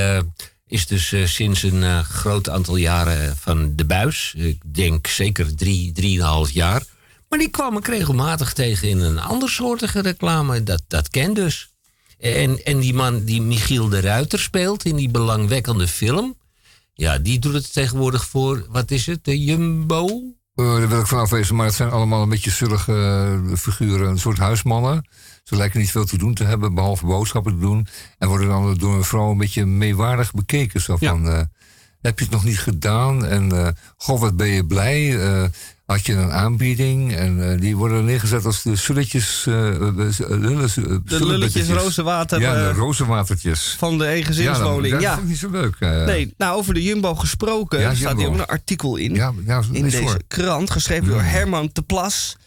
is dus sinds een groot aantal jaren van de buis. Ik denk zeker drie, drieënhalf jaar. Maar die kwam ik regelmatig tegen in een andersoortige reclame. Dat, dat ken dus. En, en die man die Michiel de Ruiter speelt in die belangwekkende film... Ja, die doet het tegenwoordig voor, wat is het, de Jumbo? Eh, daar wil ik vanaf wezen, maar het zijn allemaal een beetje zullige eh, figuren, een soort huismannen. Ze lijken niet veel te doen te hebben, behalve boodschappen te doen. En worden dan door een vrouw een beetje meewaardig bekeken. Zo van, eh, heb je het nog niet gedaan? En eh, goh, wat ben je blij? Eh, had je een aanbieding? En eh, die worden neergezet als de sulletjes... De lulletjes rozenwater Ja, de rozenwatertjes. van de eengezinswoning. Ja, dat, Ja, dat vind ik niet zo leuk. Nee, nou over de Jumbo gesproken Ja, staat hier ook een artikel in. Ja, ja, in deze krant, geschreven door Herman de Plas.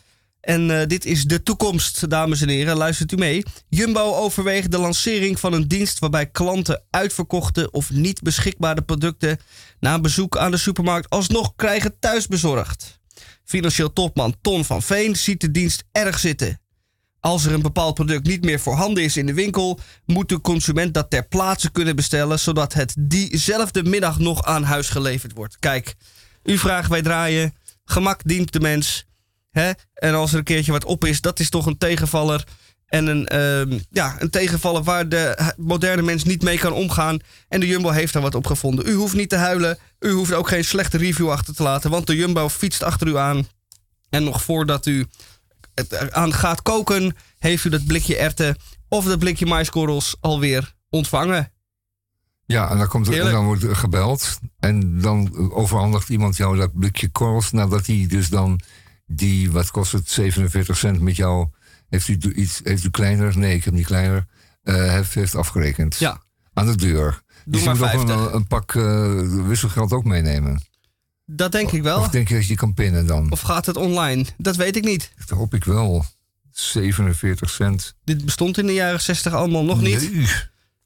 En eh, dit is de toekomst, dames en heren. Luistert u mee. Jumbo overweegt de lancering van een dienst waarbij klanten uitverkochte of niet beschikbare producten na een bezoek aan de supermarkt alsnog krijgen thuisbezorgd. Financieel topman Ton van Veen ziet de dienst erg zitten. Als er een bepaald product niet meer voorhanden is in de winkel, moet de consument dat ter plaatse kunnen bestellen, zodat het diezelfde middag nog aan huis geleverd wordt. Kijk, u vraagt, wij draaien. Gemak dient de mens. Hè? En als er een keertje wat op is, dat is toch een tegenvaller. En een, ehm, ja, een tegenvaller waar de moderne mens niet mee kan omgaan. En de Jumbo heeft daar wat op gevonden. U hoeft niet te huilen. U hoeft ook geen slechte review achter te laten. Want de Jumbo fietst achter u aan. En nog voordat u het aan gaat koken, heeft u dat blikje erwten of dat blikje maiskorrels alweer ontvangen. Ja, en dan, komt er, en Heerlijk. dan wordt er gebeld. En dan overhandigt iemand jou dat blikje korrels. Nadat hij dus dan die, wat kost het, 47 cent met jou. Heeft u iets, heeft u kleiner? Nee, ik heb niet kleiner. eh, heeft, heeft afgerekend. Ja. Aan de deur. dus je moet ook 50. een, een pak eh, wisselgeld ook meenemen. Dat denk ik wel. Of denk je dat je kan pinnen dan? Of gaat het online? Dat weet ik niet. Dat hoop ik wel. 47 cent. Dit bestond in de jaren 60 allemaal nog niet. Nee.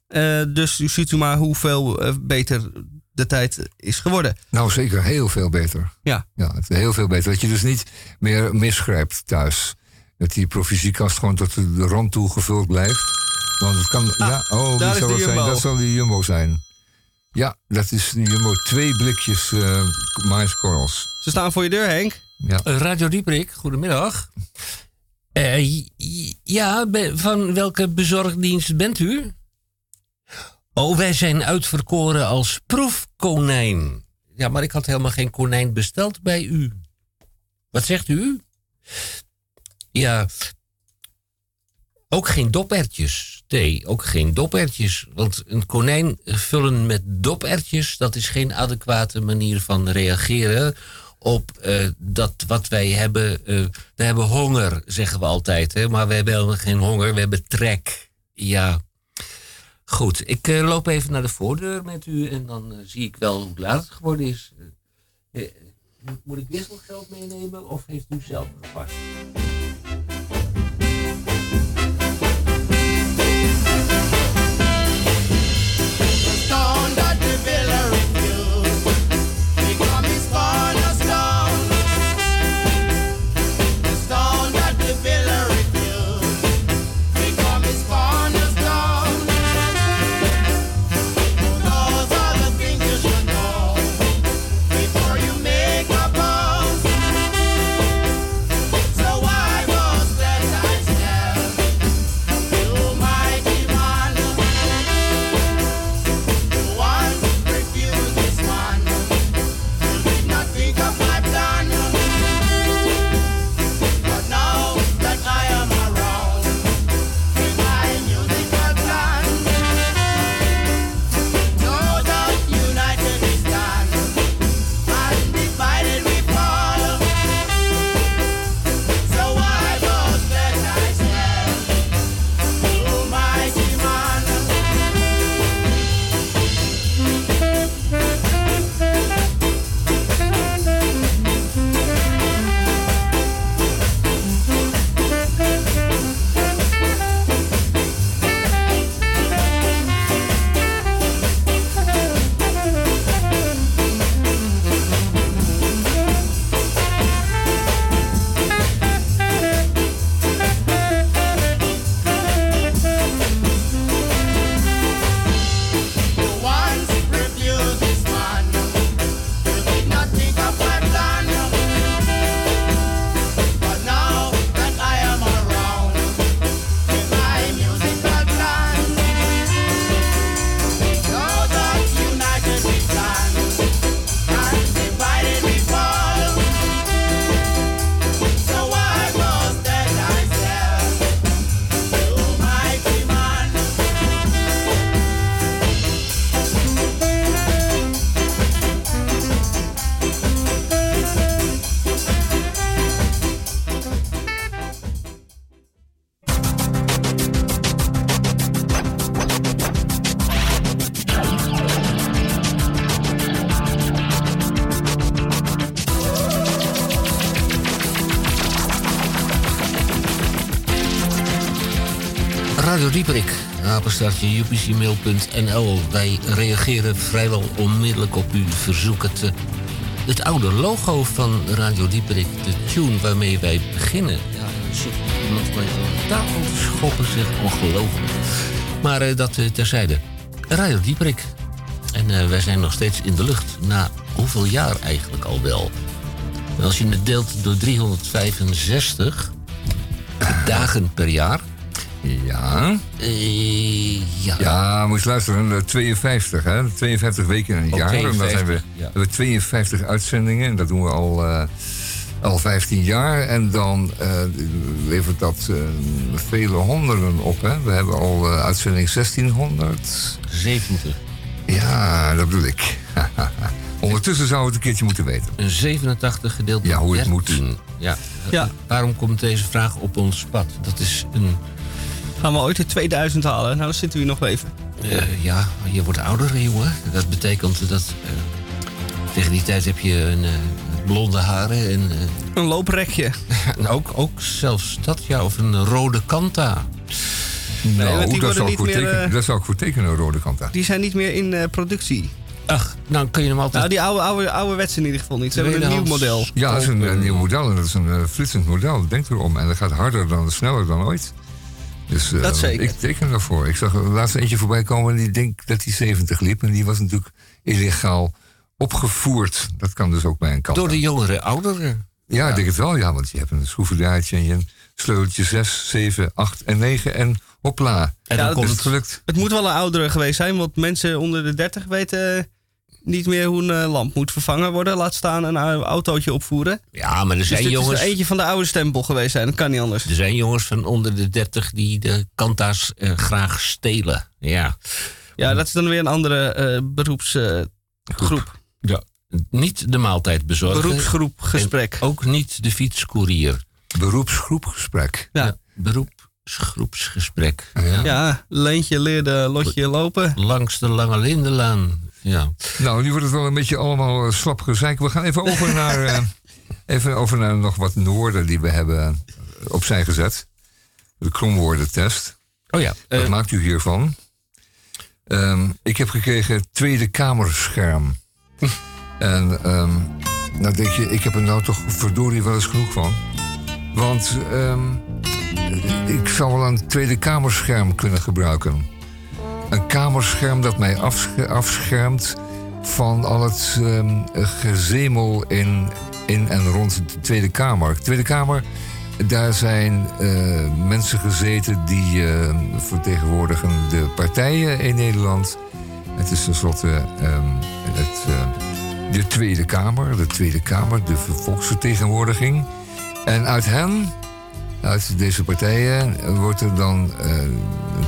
Eh, dus u ziet u maar hoeveel beter de tijd is geworden. Nou, zeker heel veel beter. Ja. Ja, het is heel veel beter. Dat je dus niet meer misgrijpt thuis. Dat die provisiekast gewoon tot de de rand toe gevuld blijft. Want het kan... ja, oh, Ah, wie zou de dat zijn? Jumbo. Dat zal die Jumbo zijn. Ja, dat is je moet twee blikjes eh maiskorrels. Ze staan voor je deur, Henk. Ja. Eh, Radio Dieprik, goedemiddag. Eh, ja, van welke bezorgdienst bent u? Oh, wij zijn uitverkoren als proefkonijn. Ja, maar ik had helemaal geen konijn besteld bij u. Wat zegt u? Ja, ook geen dopertjes. Nee, ook geen dopertjes. Want een konijn vullen met dopertjes, dat is geen adequate manier van reageren op eh, dat wat wij hebben. eh, we hebben honger, zeggen we altijd. Hè? Maar we hebben helemaal geen honger, we hebben trek. Ja. Goed, ik eh, loop even naar de voordeur met u en dan eh, zie ik wel hoe laat het geworden is. Eh, moet ik wisselgeld meenemen of heeft u zelf gepakt? Apenstaartje. Wij reageren vrijwel onmiddellijk op uw verzoek. Het, eh, oude logo van Radio Dieperik, de tune waarmee wij beginnen. Ja, er zit iemand mij schoppen, zeg, ongelooflijk. Maar eh, dat eh, terzijde. Radio Dieperik. En wij zijn nog steeds in de lucht. Na hoeveel jaar eigenlijk al wel? Als je het deelt door 365 dagen per jaar. Ja. ja. Ja, moet je luisteren. eh, 52, hè? 52 weken in een Oh, jaar. En dan zijn we, 52, ja. hebben we 52 uitzendingen. En dat doen we al, eh, al 15 jaar. En dan eh, levert dat eh, vele honderden op. Hè? We hebben al eh, uitzending 1600. 70. Ja, dat bedoel ik. [laughs] Ondertussen zou het een keertje moeten weten. Een 87 gedeeld door Ja, hoe het 13. Ja. Ja. Waarom komt deze vraag op ons pad? Dat is een... Gaan we ooit de 2000 halen? Nou, dan zitten we hier nog even. eh, ja, je wordt ouder, jongen. Dat betekent dat... eh, tegen die tijd heb je een, eh, blonde haren en... Een looprekje. en [laughs] ook, ook zelfs dat, ja. Of een rode kanta. nou, die dat, worden zou ik niet voor meer, tekenen, dat zou ik voor tekenen, een rode kant aan. Die zijn niet meer in eh, productie. Ach, nou kun je hem altijd... Nou, die oude, oude, oude wets in ieder geval niet. Ze hebben een nieuw model. Ja, dat is een, een nieuw model en dat is een flitsend model. Denk erom. En dat gaat harder dan, sneller dan ooit. Dus, eh, Dat zeker. Ik teken ervoor. Ik zag er laatst eentje voorbij komen en die denk dat hij 70 liep. En die was natuurlijk illegaal opgevoerd. Dat kan dus ook bij een kant. Door de jongere ouderen. Ja, ik denk het wel, ja. Want je hebt een schroevendraadje en je een sleuteltje 6, 7, 8 en 9 en hopla. En Ja, dan komt het gelukt? Het moet wel een oudere geweest zijn, want mensen onder de 30 weten niet meer hoe een eh, lamp moet vervangen worden. Laat staan een au- autootje opvoeren. Ja, maar er Dus zijn dit jongens... is er eentje van de oude stempel geweest zijn. Dat kan niet anders. Er zijn jongens van onder de 30 die de kanta's eh, graag stelen. Ja. Ja, dat is dan weer een andere eh, beroepsgroep. ja. Niet de maaltijd bezorgen. Beroepsgroep gesprek. En ook niet de fietscourier. Beroepsgroepgesprek. Ja. beroepsgroepsgesprek. Ja, Leentje leerde Lotje lopen. Langs de Lange Lindenlaan. Ja. Nou, nu wordt het wel een beetje allemaal eh, slap gezeik. We gaan even over [laughs] naar, eh, even over naar nog wat woorden die we hebben eh, opzij gezet. De kromwoordentest. Oh ja. Wat maakt u hiervan? Ehm, ik heb gekregen Tweede Kamerscherm. [laughs] en ehm nou denk je, ik heb er nou toch verdorie wel eens genoeg van. Want ehm, ik zou wel een Tweede Kamerscherm kunnen gebruiken. Een kamerscherm dat mij afsch- afschermt van al het ehm, gezemel in, in en rond de Tweede Kamer. De Tweede Kamer, daar zijn eh, mensen gezeten die eh, vertegenwoordigen de partijen in Nederland. Het is tenslotte ehm, het, eh, de Tweede Kamer, de Tweede Kamer, de volksvertegenwoordiging. En uit hen, uit deze partijen, wordt er dan eh, een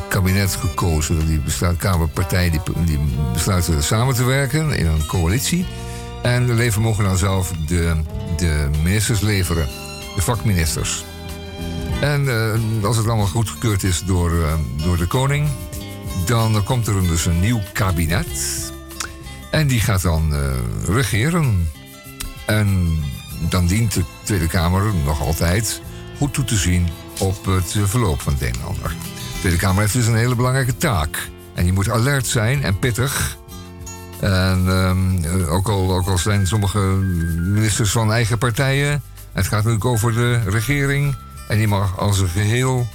kabinet gekozen. Die bestaat, Kamerpartijen die, die besluiten samen te werken in een coalitie. En de leveren mogen dan zelf de, de ministers leveren, de vakministers. En eh, als het allemaal goedgekeurd is door, eh, door de koning, dan komt er dus een nieuw kabinet. En die gaat dan regeren. En dan dient de Tweede Kamer nog altijd goed toe te zien op het verloop van het een en ander. De Tweede Kamer heeft dus een hele belangrijke taak. En die moet alert zijn en pittig. En ehm, eh, ook, al, ook al zijn sommige ministers van eigen partijen. Het gaat natuurlijk over de regering. En die mag als een geheel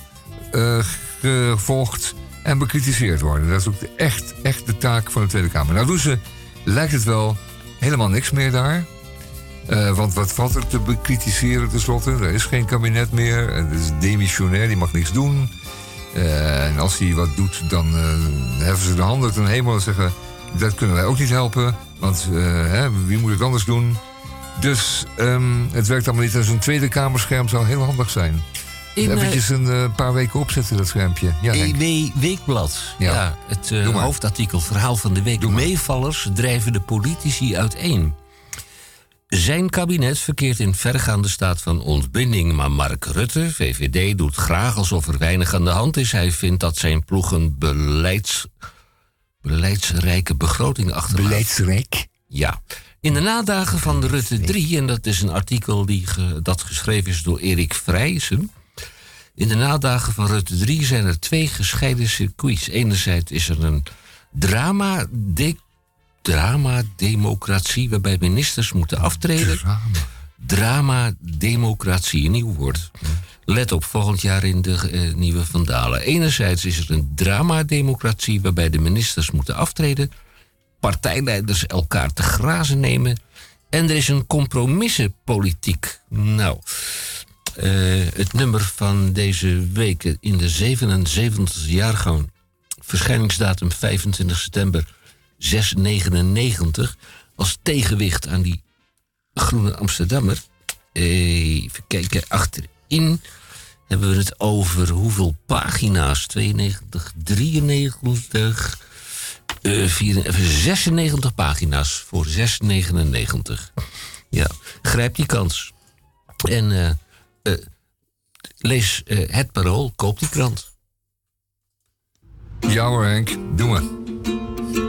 eh, gevolgd en bekritiseerd worden. Dat is ook de, echt, echt de taak van de Tweede Kamer. Nou doen ze, lijkt het wel, helemaal niks meer daar. Eh, want wat valt er te bekritiseren tenslotte? Er is geen kabinet meer. Het is demissionair, die mag niks doen. Eh, en als hij wat doet, dan eh, heffen ze de handen ten hemel en zeggen... dat kunnen wij ook niet helpen, want hè, wie moet het anders doen? Dus ehm, het werkt allemaal niet. En zo'n tweede kamerscherm zou heel handig zijn. In, Eventjes een paar weken opzetten, dat schermpje. Ja. EW Weekblad. Ja. Ja. het hoofdartikel Verhaal van de Week. Meevallers drijven de politici uiteen. Zijn kabinet verkeert in vergaande staat van ontbinding. Maar Mark Rutte, VVD, doet graag alsof er weinig aan de hand is. Hij vindt dat zijn ploeg een beleids, beleidsrijke begroting achterlaat. Beleidsrijk? Ja. In de nadagen van Rutte 3, en dat is een artikel die ge- dat geschreven is door Erik Vrijsen. In de nadagen van Rutte 3 zijn er twee gescheiden circuits. Enerzijds is er een drama, de, drama-democratie waarbij ministers moeten aftreden. Drama-democratie, een nieuw woord. Let op, volgend jaar in de eh, nieuwe Vandalen. Enerzijds is er een drama-democratie waarbij de ministers moeten aftreden partijleiders elkaar te grazen nemen. En er is een compromissenpolitiek. Nou, eh, het nummer van deze week in de 77 jaargang, verschijningsdatum 25 september 699, als tegenwicht aan die Groene Amsterdammer. Even kijken, achterin hebben we het over hoeveel pagina's? 92, 93. Eh, vier- eh, 96 pagina's voor 6,99. Ja, grijp die kans. En eh, eh, lees eh, het parool, koop die krant. Ja hoor, Henk. Doe maar.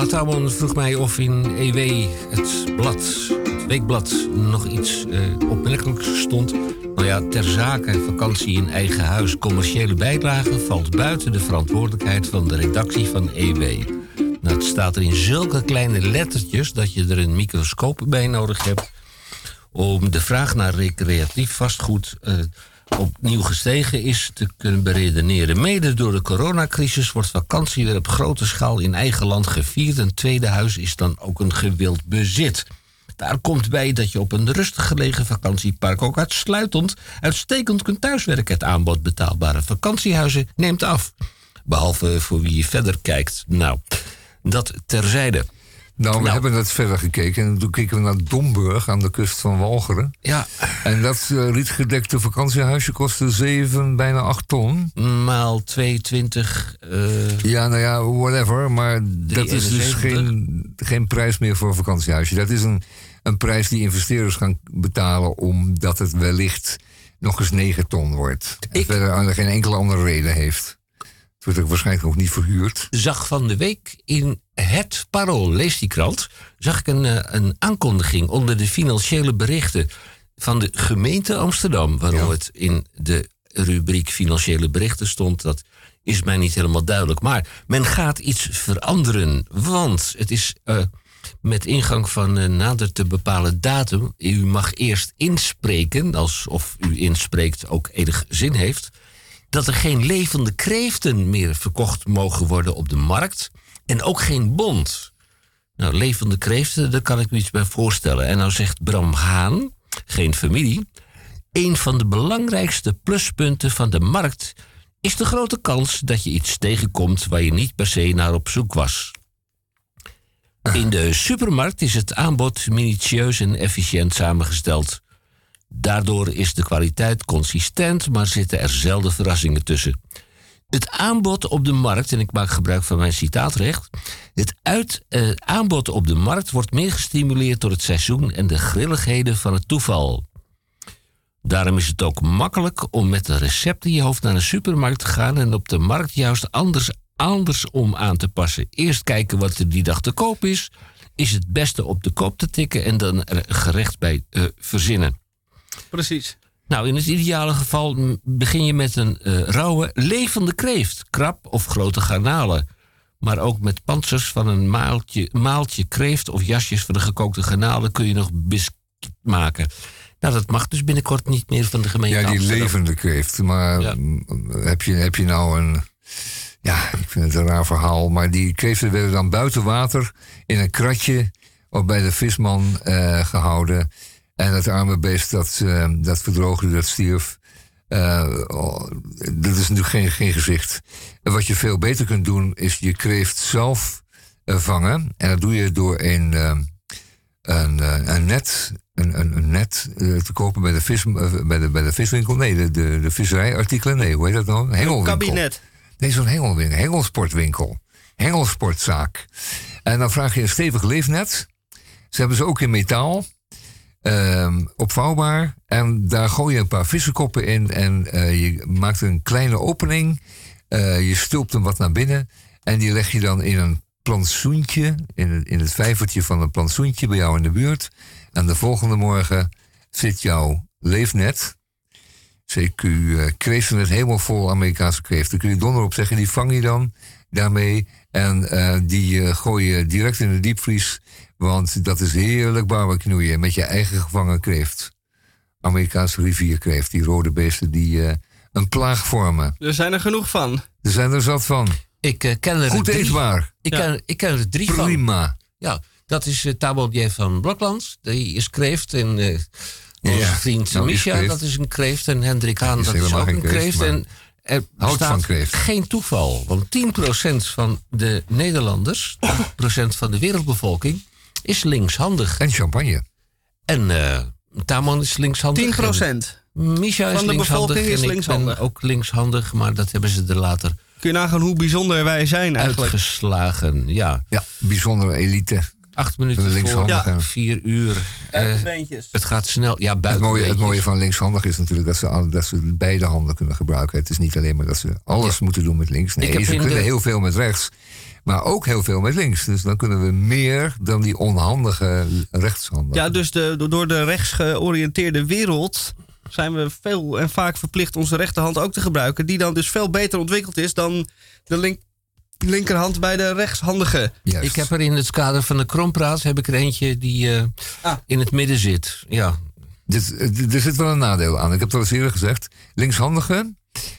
Ja, Tamon vroeg mij of in EW het blad, het weekblad, nog iets eh, opmerkelijks stond. Nou ja, ter zake vakantie in eigen huis, commerciële bijdrage valt buiten de verantwoordelijkheid van de redactie van EW. Nou, het staat er in zulke kleine lettertjes dat je er een microscoop bij nodig hebt om de vraag naar recreatief vastgoed eh, opnieuw gestegen is te kunnen beredeneren. Mede door de coronacrisis wordt vakantie weer op grote schaal in eigen land gevierd. Een tweede huis is dan ook een gewild bezit. Daar komt bij dat je op een rustig gelegen vakantiepark ook uitsluitend uitstekend kunt thuiswerken. Het aanbod betaalbare vakantiehuizen neemt af. Behalve voor wie je verder kijkt. Nou, dat terzijde. Nou, we hebben dat verder gekeken. En toen keken we naar Domburg aan de kust van Walcheren. Ja. En dat uh, rietgedekte vakantiehuisje kostte 7, bijna 8 ton. Maal 22. Uh, ja, nou ja, whatever. Maar dat is dus geen, geen prijs meer voor een vakantiehuisje. Dat is een, een prijs die investeerders gaan betalen... omdat het wellicht nog eens 9 ton wordt. En verder geen enkele andere reden heeft. Het wordt ook waarschijnlijk nog niet verhuurd. Zag van de week in het Parool, lees die krant, zag ik een, een aankondiging onder de financiële berichten van de gemeente Amsterdam. Waarom ja. het in de rubriek financiële berichten stond, dat is mij niet helemaal duidelijk. Maar men gaat iets veranderen, want het is uh, met ingang van een nader te bepalen datum. U mag eerst inspreken, alsof u inspreekt ook enig zin heeft dat er geen levende kreeften meer verkocht mogen worden op de markt. En ook geen bond. Nou, levende kreeften, daar kan ik me iets bij voorstellen. En nou zegt Bram Haan, geen familie. Een van de belangrijkste pluspunten van de markt is de grote kans dat je iets tegenkomt waar je niet per se naar op zoek was. In de supermarkt is het aanbod minutieus en efficiënt samengesteld. Daardoor is de kwaliteit consistent, maar zitten er zelden verrassingen tussen. Het aanbod op de markt, en ik maak gebruik van mijn citaatrecht. Het uit, eh, aanbod op de markt wordt meer gestimuleerd door het seizoen en de grilligheden van het toeval. Daarom is het ook makkelijk om met een recept in je hoofd naar een supermarkt te gaan en op de markt juist anders, andersom aan te passen. Eerst kijken wat er die dag te koop is, is het beste op de koop te tikken en dan er gerecht bij eh, verzinnen. Precies. Nou, in het ideale geval begin je met een eh, rauwe, levende kreeft, krab of grote garnalen. Maar ook met pantsers van een maaltje, maaltje kreeft of jasjes van de gekookte garnalen kun je nog biscuit maken. Nou, dat mag dus binnenkort niet meer van de gemeente Ja, die Amsterdam. levende kreeft. Maar heb, je, heb je nou een... Ja, ik vind het een raar verhaal. Maar die kreeften werden dan buiten water in een kratje of bij de visman eh, gehouden. En het arme beest dat, eh, dat verdroogde, dat stierf. Eh, oh, dat is natuurlijk geen, geen gezicht. En wat je veel beter kunt doen, is je kreeft zelf eh, vangen. En dat doe je door een, een, een net, een, een, een net te kopen bij de, vis, bij de, bij de viswinkel. Nee, de, de, de visserijartikelen. Nee, hoe heet dat nou? Een kabinet. Nee, zo'n hengelwinkel. Hengelsportwinkel. Hengelsportzaak. En dan vraag je een stevig leefnet. Ze hebben ze ook in metaal. Ehm, opvouwbaar. En daar gooi je een paar vissenkoppen in. En eh, je maakt een kleine opening. Eh, je stulpt hem wat naar binnen. En die leg je dan in een plantsoentje. In het, in het vijvertje van een plantsoentje bij jou in de buurt. En de volgende morgen zit jouw leefnet. CQ uh, kreeftennet helemaal vol Amerikaanse kreeft. Daar kun je donder op zeggen. Die vang je dan daarmee. En eh, die eh, gooi je direct in de diepvries. Want dat is heerlijk barbecuen met je eigen gevangen kreeft. Amerikaanse rivierkreeft. Die rode beesten die eh, een plaag vormen. Er zijn er genoeg van. Er zijn er zat van. Ik eh, ken er Goed drie. eetbaar. Ik, ken, ik ken er drie van. Prima. Ja, dat is uh, van Bloklands. Die is kreeft. En eh, onze Ja, vriend nou, Misha, kreeft. dat is een kreeft. En Hendrik Haan, Is dat is ook een kreeft, En er van kreeft. geen toeval. Want 10% van de Nederlanders, 10% van de wereldbevolking, is linkshandig. En champagne. En eh Tamon is linkshandig. 10%. En Misha is Van de linkshandig. bevolking is en ik linkshandig. ben ook linkshandig, maar dat hebben ze er later Kun je nagaan hoe bijzonder wij zijn eigenlijk. uitgeslagen. Ja. Ja, bijzondere elite. Acht minuten Van de voor linkshandigen. vier uur. Eh, het gaat snel. Ja, Het mooie, het mooie van linkshandig is natuurlijk dat ze, dat ze beide handen kunnen gebruiken. Het is niet alleen maar dat ze alles moeten doen met links. Nee, ze kunnen de- heel veel met rechts. Maar ook heel veel met links. Dus dan kunnen we meer dan die onhandige rechtshandigen. Ja, dus de, door de rechtsgeoriënteerde wereld zijn we veel en vaak verplicht onze rechterhand ook te gebruiken. Die dan dus veel beter ontwikkeld is dan de link, linkerhand bij de rechtshandige. Ik heb er in het kader van de krompraat heb ik er eentje die eh, Ah. in het midden zit. Ja. Dit, eh, er zit wel een nadeel aan. Ik heb het al eens eerder gezegd. Linkshandigen,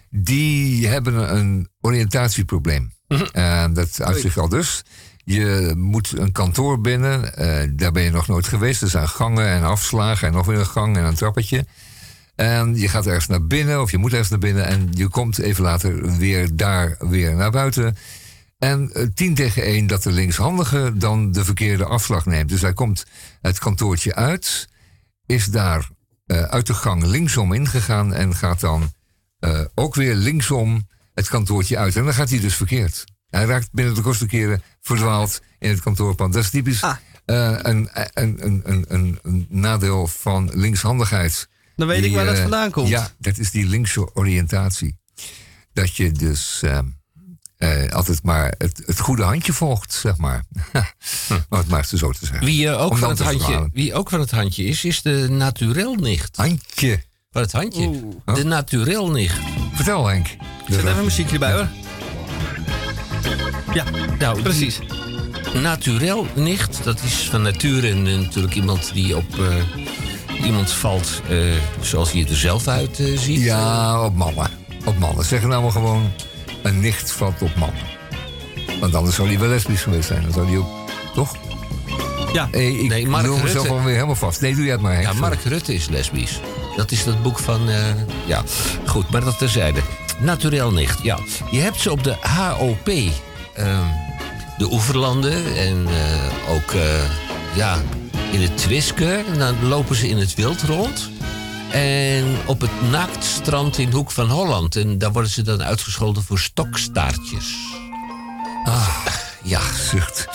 die hebben een oriëntatieprobleem. En dat uit zich al dus. Je moet een kantoor binnen. eh, daar ben je nog nooit geweest. Er zijn gangen en afslagen en nog weer een gang en een trappetje. En je gaat ergens naar binnen of je moet ergens naar binnen. En je komt even later weer daar weer naar buiten. En eh, tien tegen één dat de linkshandige dan de verkeerde afslag neemt. Dus hij komt het kantoortje uit is daar eh, uit de gang linksom ingegaan en gaat dan ook weer linksom het kantoortje uit. En dan gaat hij dus verkeerd. Hij raakt binnen de kortste keren verdwaald in het kantoorpand. Dat is typisch Ah. eh, een, een, een, een, nadeel van linkshandigheid. Dan weet ik waar dat eh, vandaan komt. Ja, dat is die linkse oriëntatie. Dat je dus eh, eh, altijd maar het, het goede handje volgt, zeg maar. [laughs] Om het maar zo te zeggen. Wie, ook van het handje, wie ook van het handje is, is de naturelnicht. Handje. Van het handje. Oeh. De naturelnicht. Vertel Henk. Zet even muziekje bij hoor. Ja, Nou, precies. Naturel nicht, dat is van nature en, natuurlijk iemand die op eh, iemand valt eh, zoals hij er zelf uit eh, ziet. Ja, op mannen. Op mannen. Zeggen nou maar gewoon, een nicht valt op mannen. Want anders zou hij wel lesbisch geweest zijn. Dan zou hij ook, toch? Ja. Hey, ik Nee, Mark mezelf Rutte- alweer helemaal vast. Nee, doe jij het maar. Henk. Ja, Mark Rutte is lesbisch. Dat is dat boek van. eh, ja, goed, maar dat terzijde. Naturel nicht, ja. Je hebt ze op de HOP, ehm, de oeverlanden en eh, ook eh, ja, in het Twiske. En dan lopen ze in het wild rond. En op het naaktstrand in Hoek van Holland. En daar worden ze dan uitgescholden voor stokstaartjes. Ah, ja, zucht.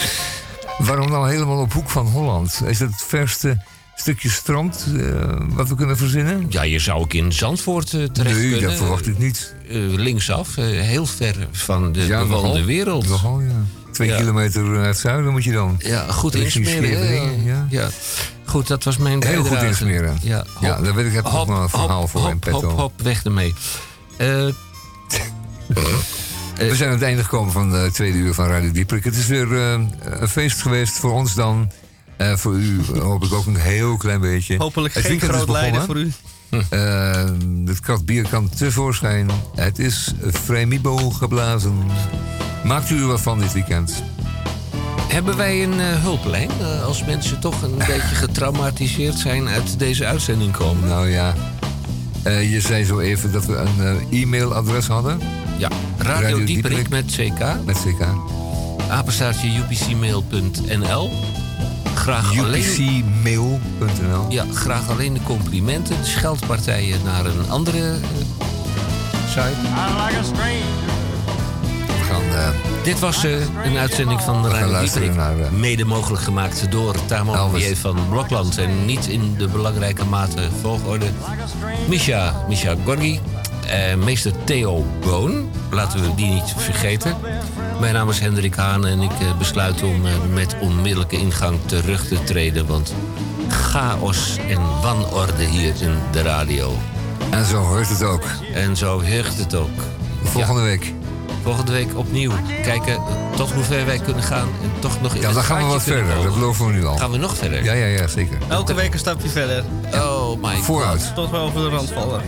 Waarom nou helemaal op hoek van Holland? Is dat het verste stukje strand eh, wat we kunnen verzinnen? Ja, je zou ook in Zandvoort eh, terecht Nee, kunnen. dat verwacht ik niet. Eh, linksaf, heel ver van de Ja, bewoonde wereld. Nogal, ja. Twee Ja. kilometer naar het zuiden moet je dan. Ja, goed insmeren. ja. ja. Goed, dat was mijn Heel goed bijdrage. insmeren. Ja, Ja, daar weet ik, heb ik nog een verhaal hop, voor hop, in petto. Hop, hop, weg ermee. [laughs] Eh, We zijn aan het einde gekomen van de tweede uur van Radio Dieprik. Het is weer eh, een feest geweest voor ons dan. Eh, voor u [laughs] hoop ik ook een heel klein beetje. Hopelijk Het geen groot lijden voor u. [laughs] Eh, het krat bier kan tevoorschijn. Het is Fremibo geblazen. Maakt u er wat van dit weekend? hebben wij een eh, hulplijn als mensen toch een [laughs] beetje getraumatiseerd zijn uit deze uitzending komen? Nou ja, eh, je zei zo even dat we een eh, e-mailadres hadden. Ja, Radio Dieperik met CK. Met CK. Apenstaartje upcmail.nl. Graag upcmail.nl. Ja, graag alleen de complimenten, de scheldpartijen naar een andere eh, site. Gaan, Dit was eh, een uitzending van gaan Radio eh, Mede mogelijk gemaakt door Tamon Elvis. Vier van Blokland. En niet in de belangrijke mate volgorde. Misha, Misha Gorgi. eh, meester Theo Boon. Laten we die niet vergeten. Mijn naam is Hendrik Haan en ik besluit om met onmiddellijke ingang terug te treden. Want chaos en wanorde hier in de radio. En zo hoort het ook. En zo heurt het ook. Volgende Ja. week. Volgende week opnieuw kijken tot hoe ver wij kunnen gaan. En toch nog in Ja, dan gaan we wat verder. Dat beloven we nu al. Gaan we nog verder? Ja, ja, ja, zeker. Elke week een stapje verder. Oh my Vooruit. Tot we over de rand vallen.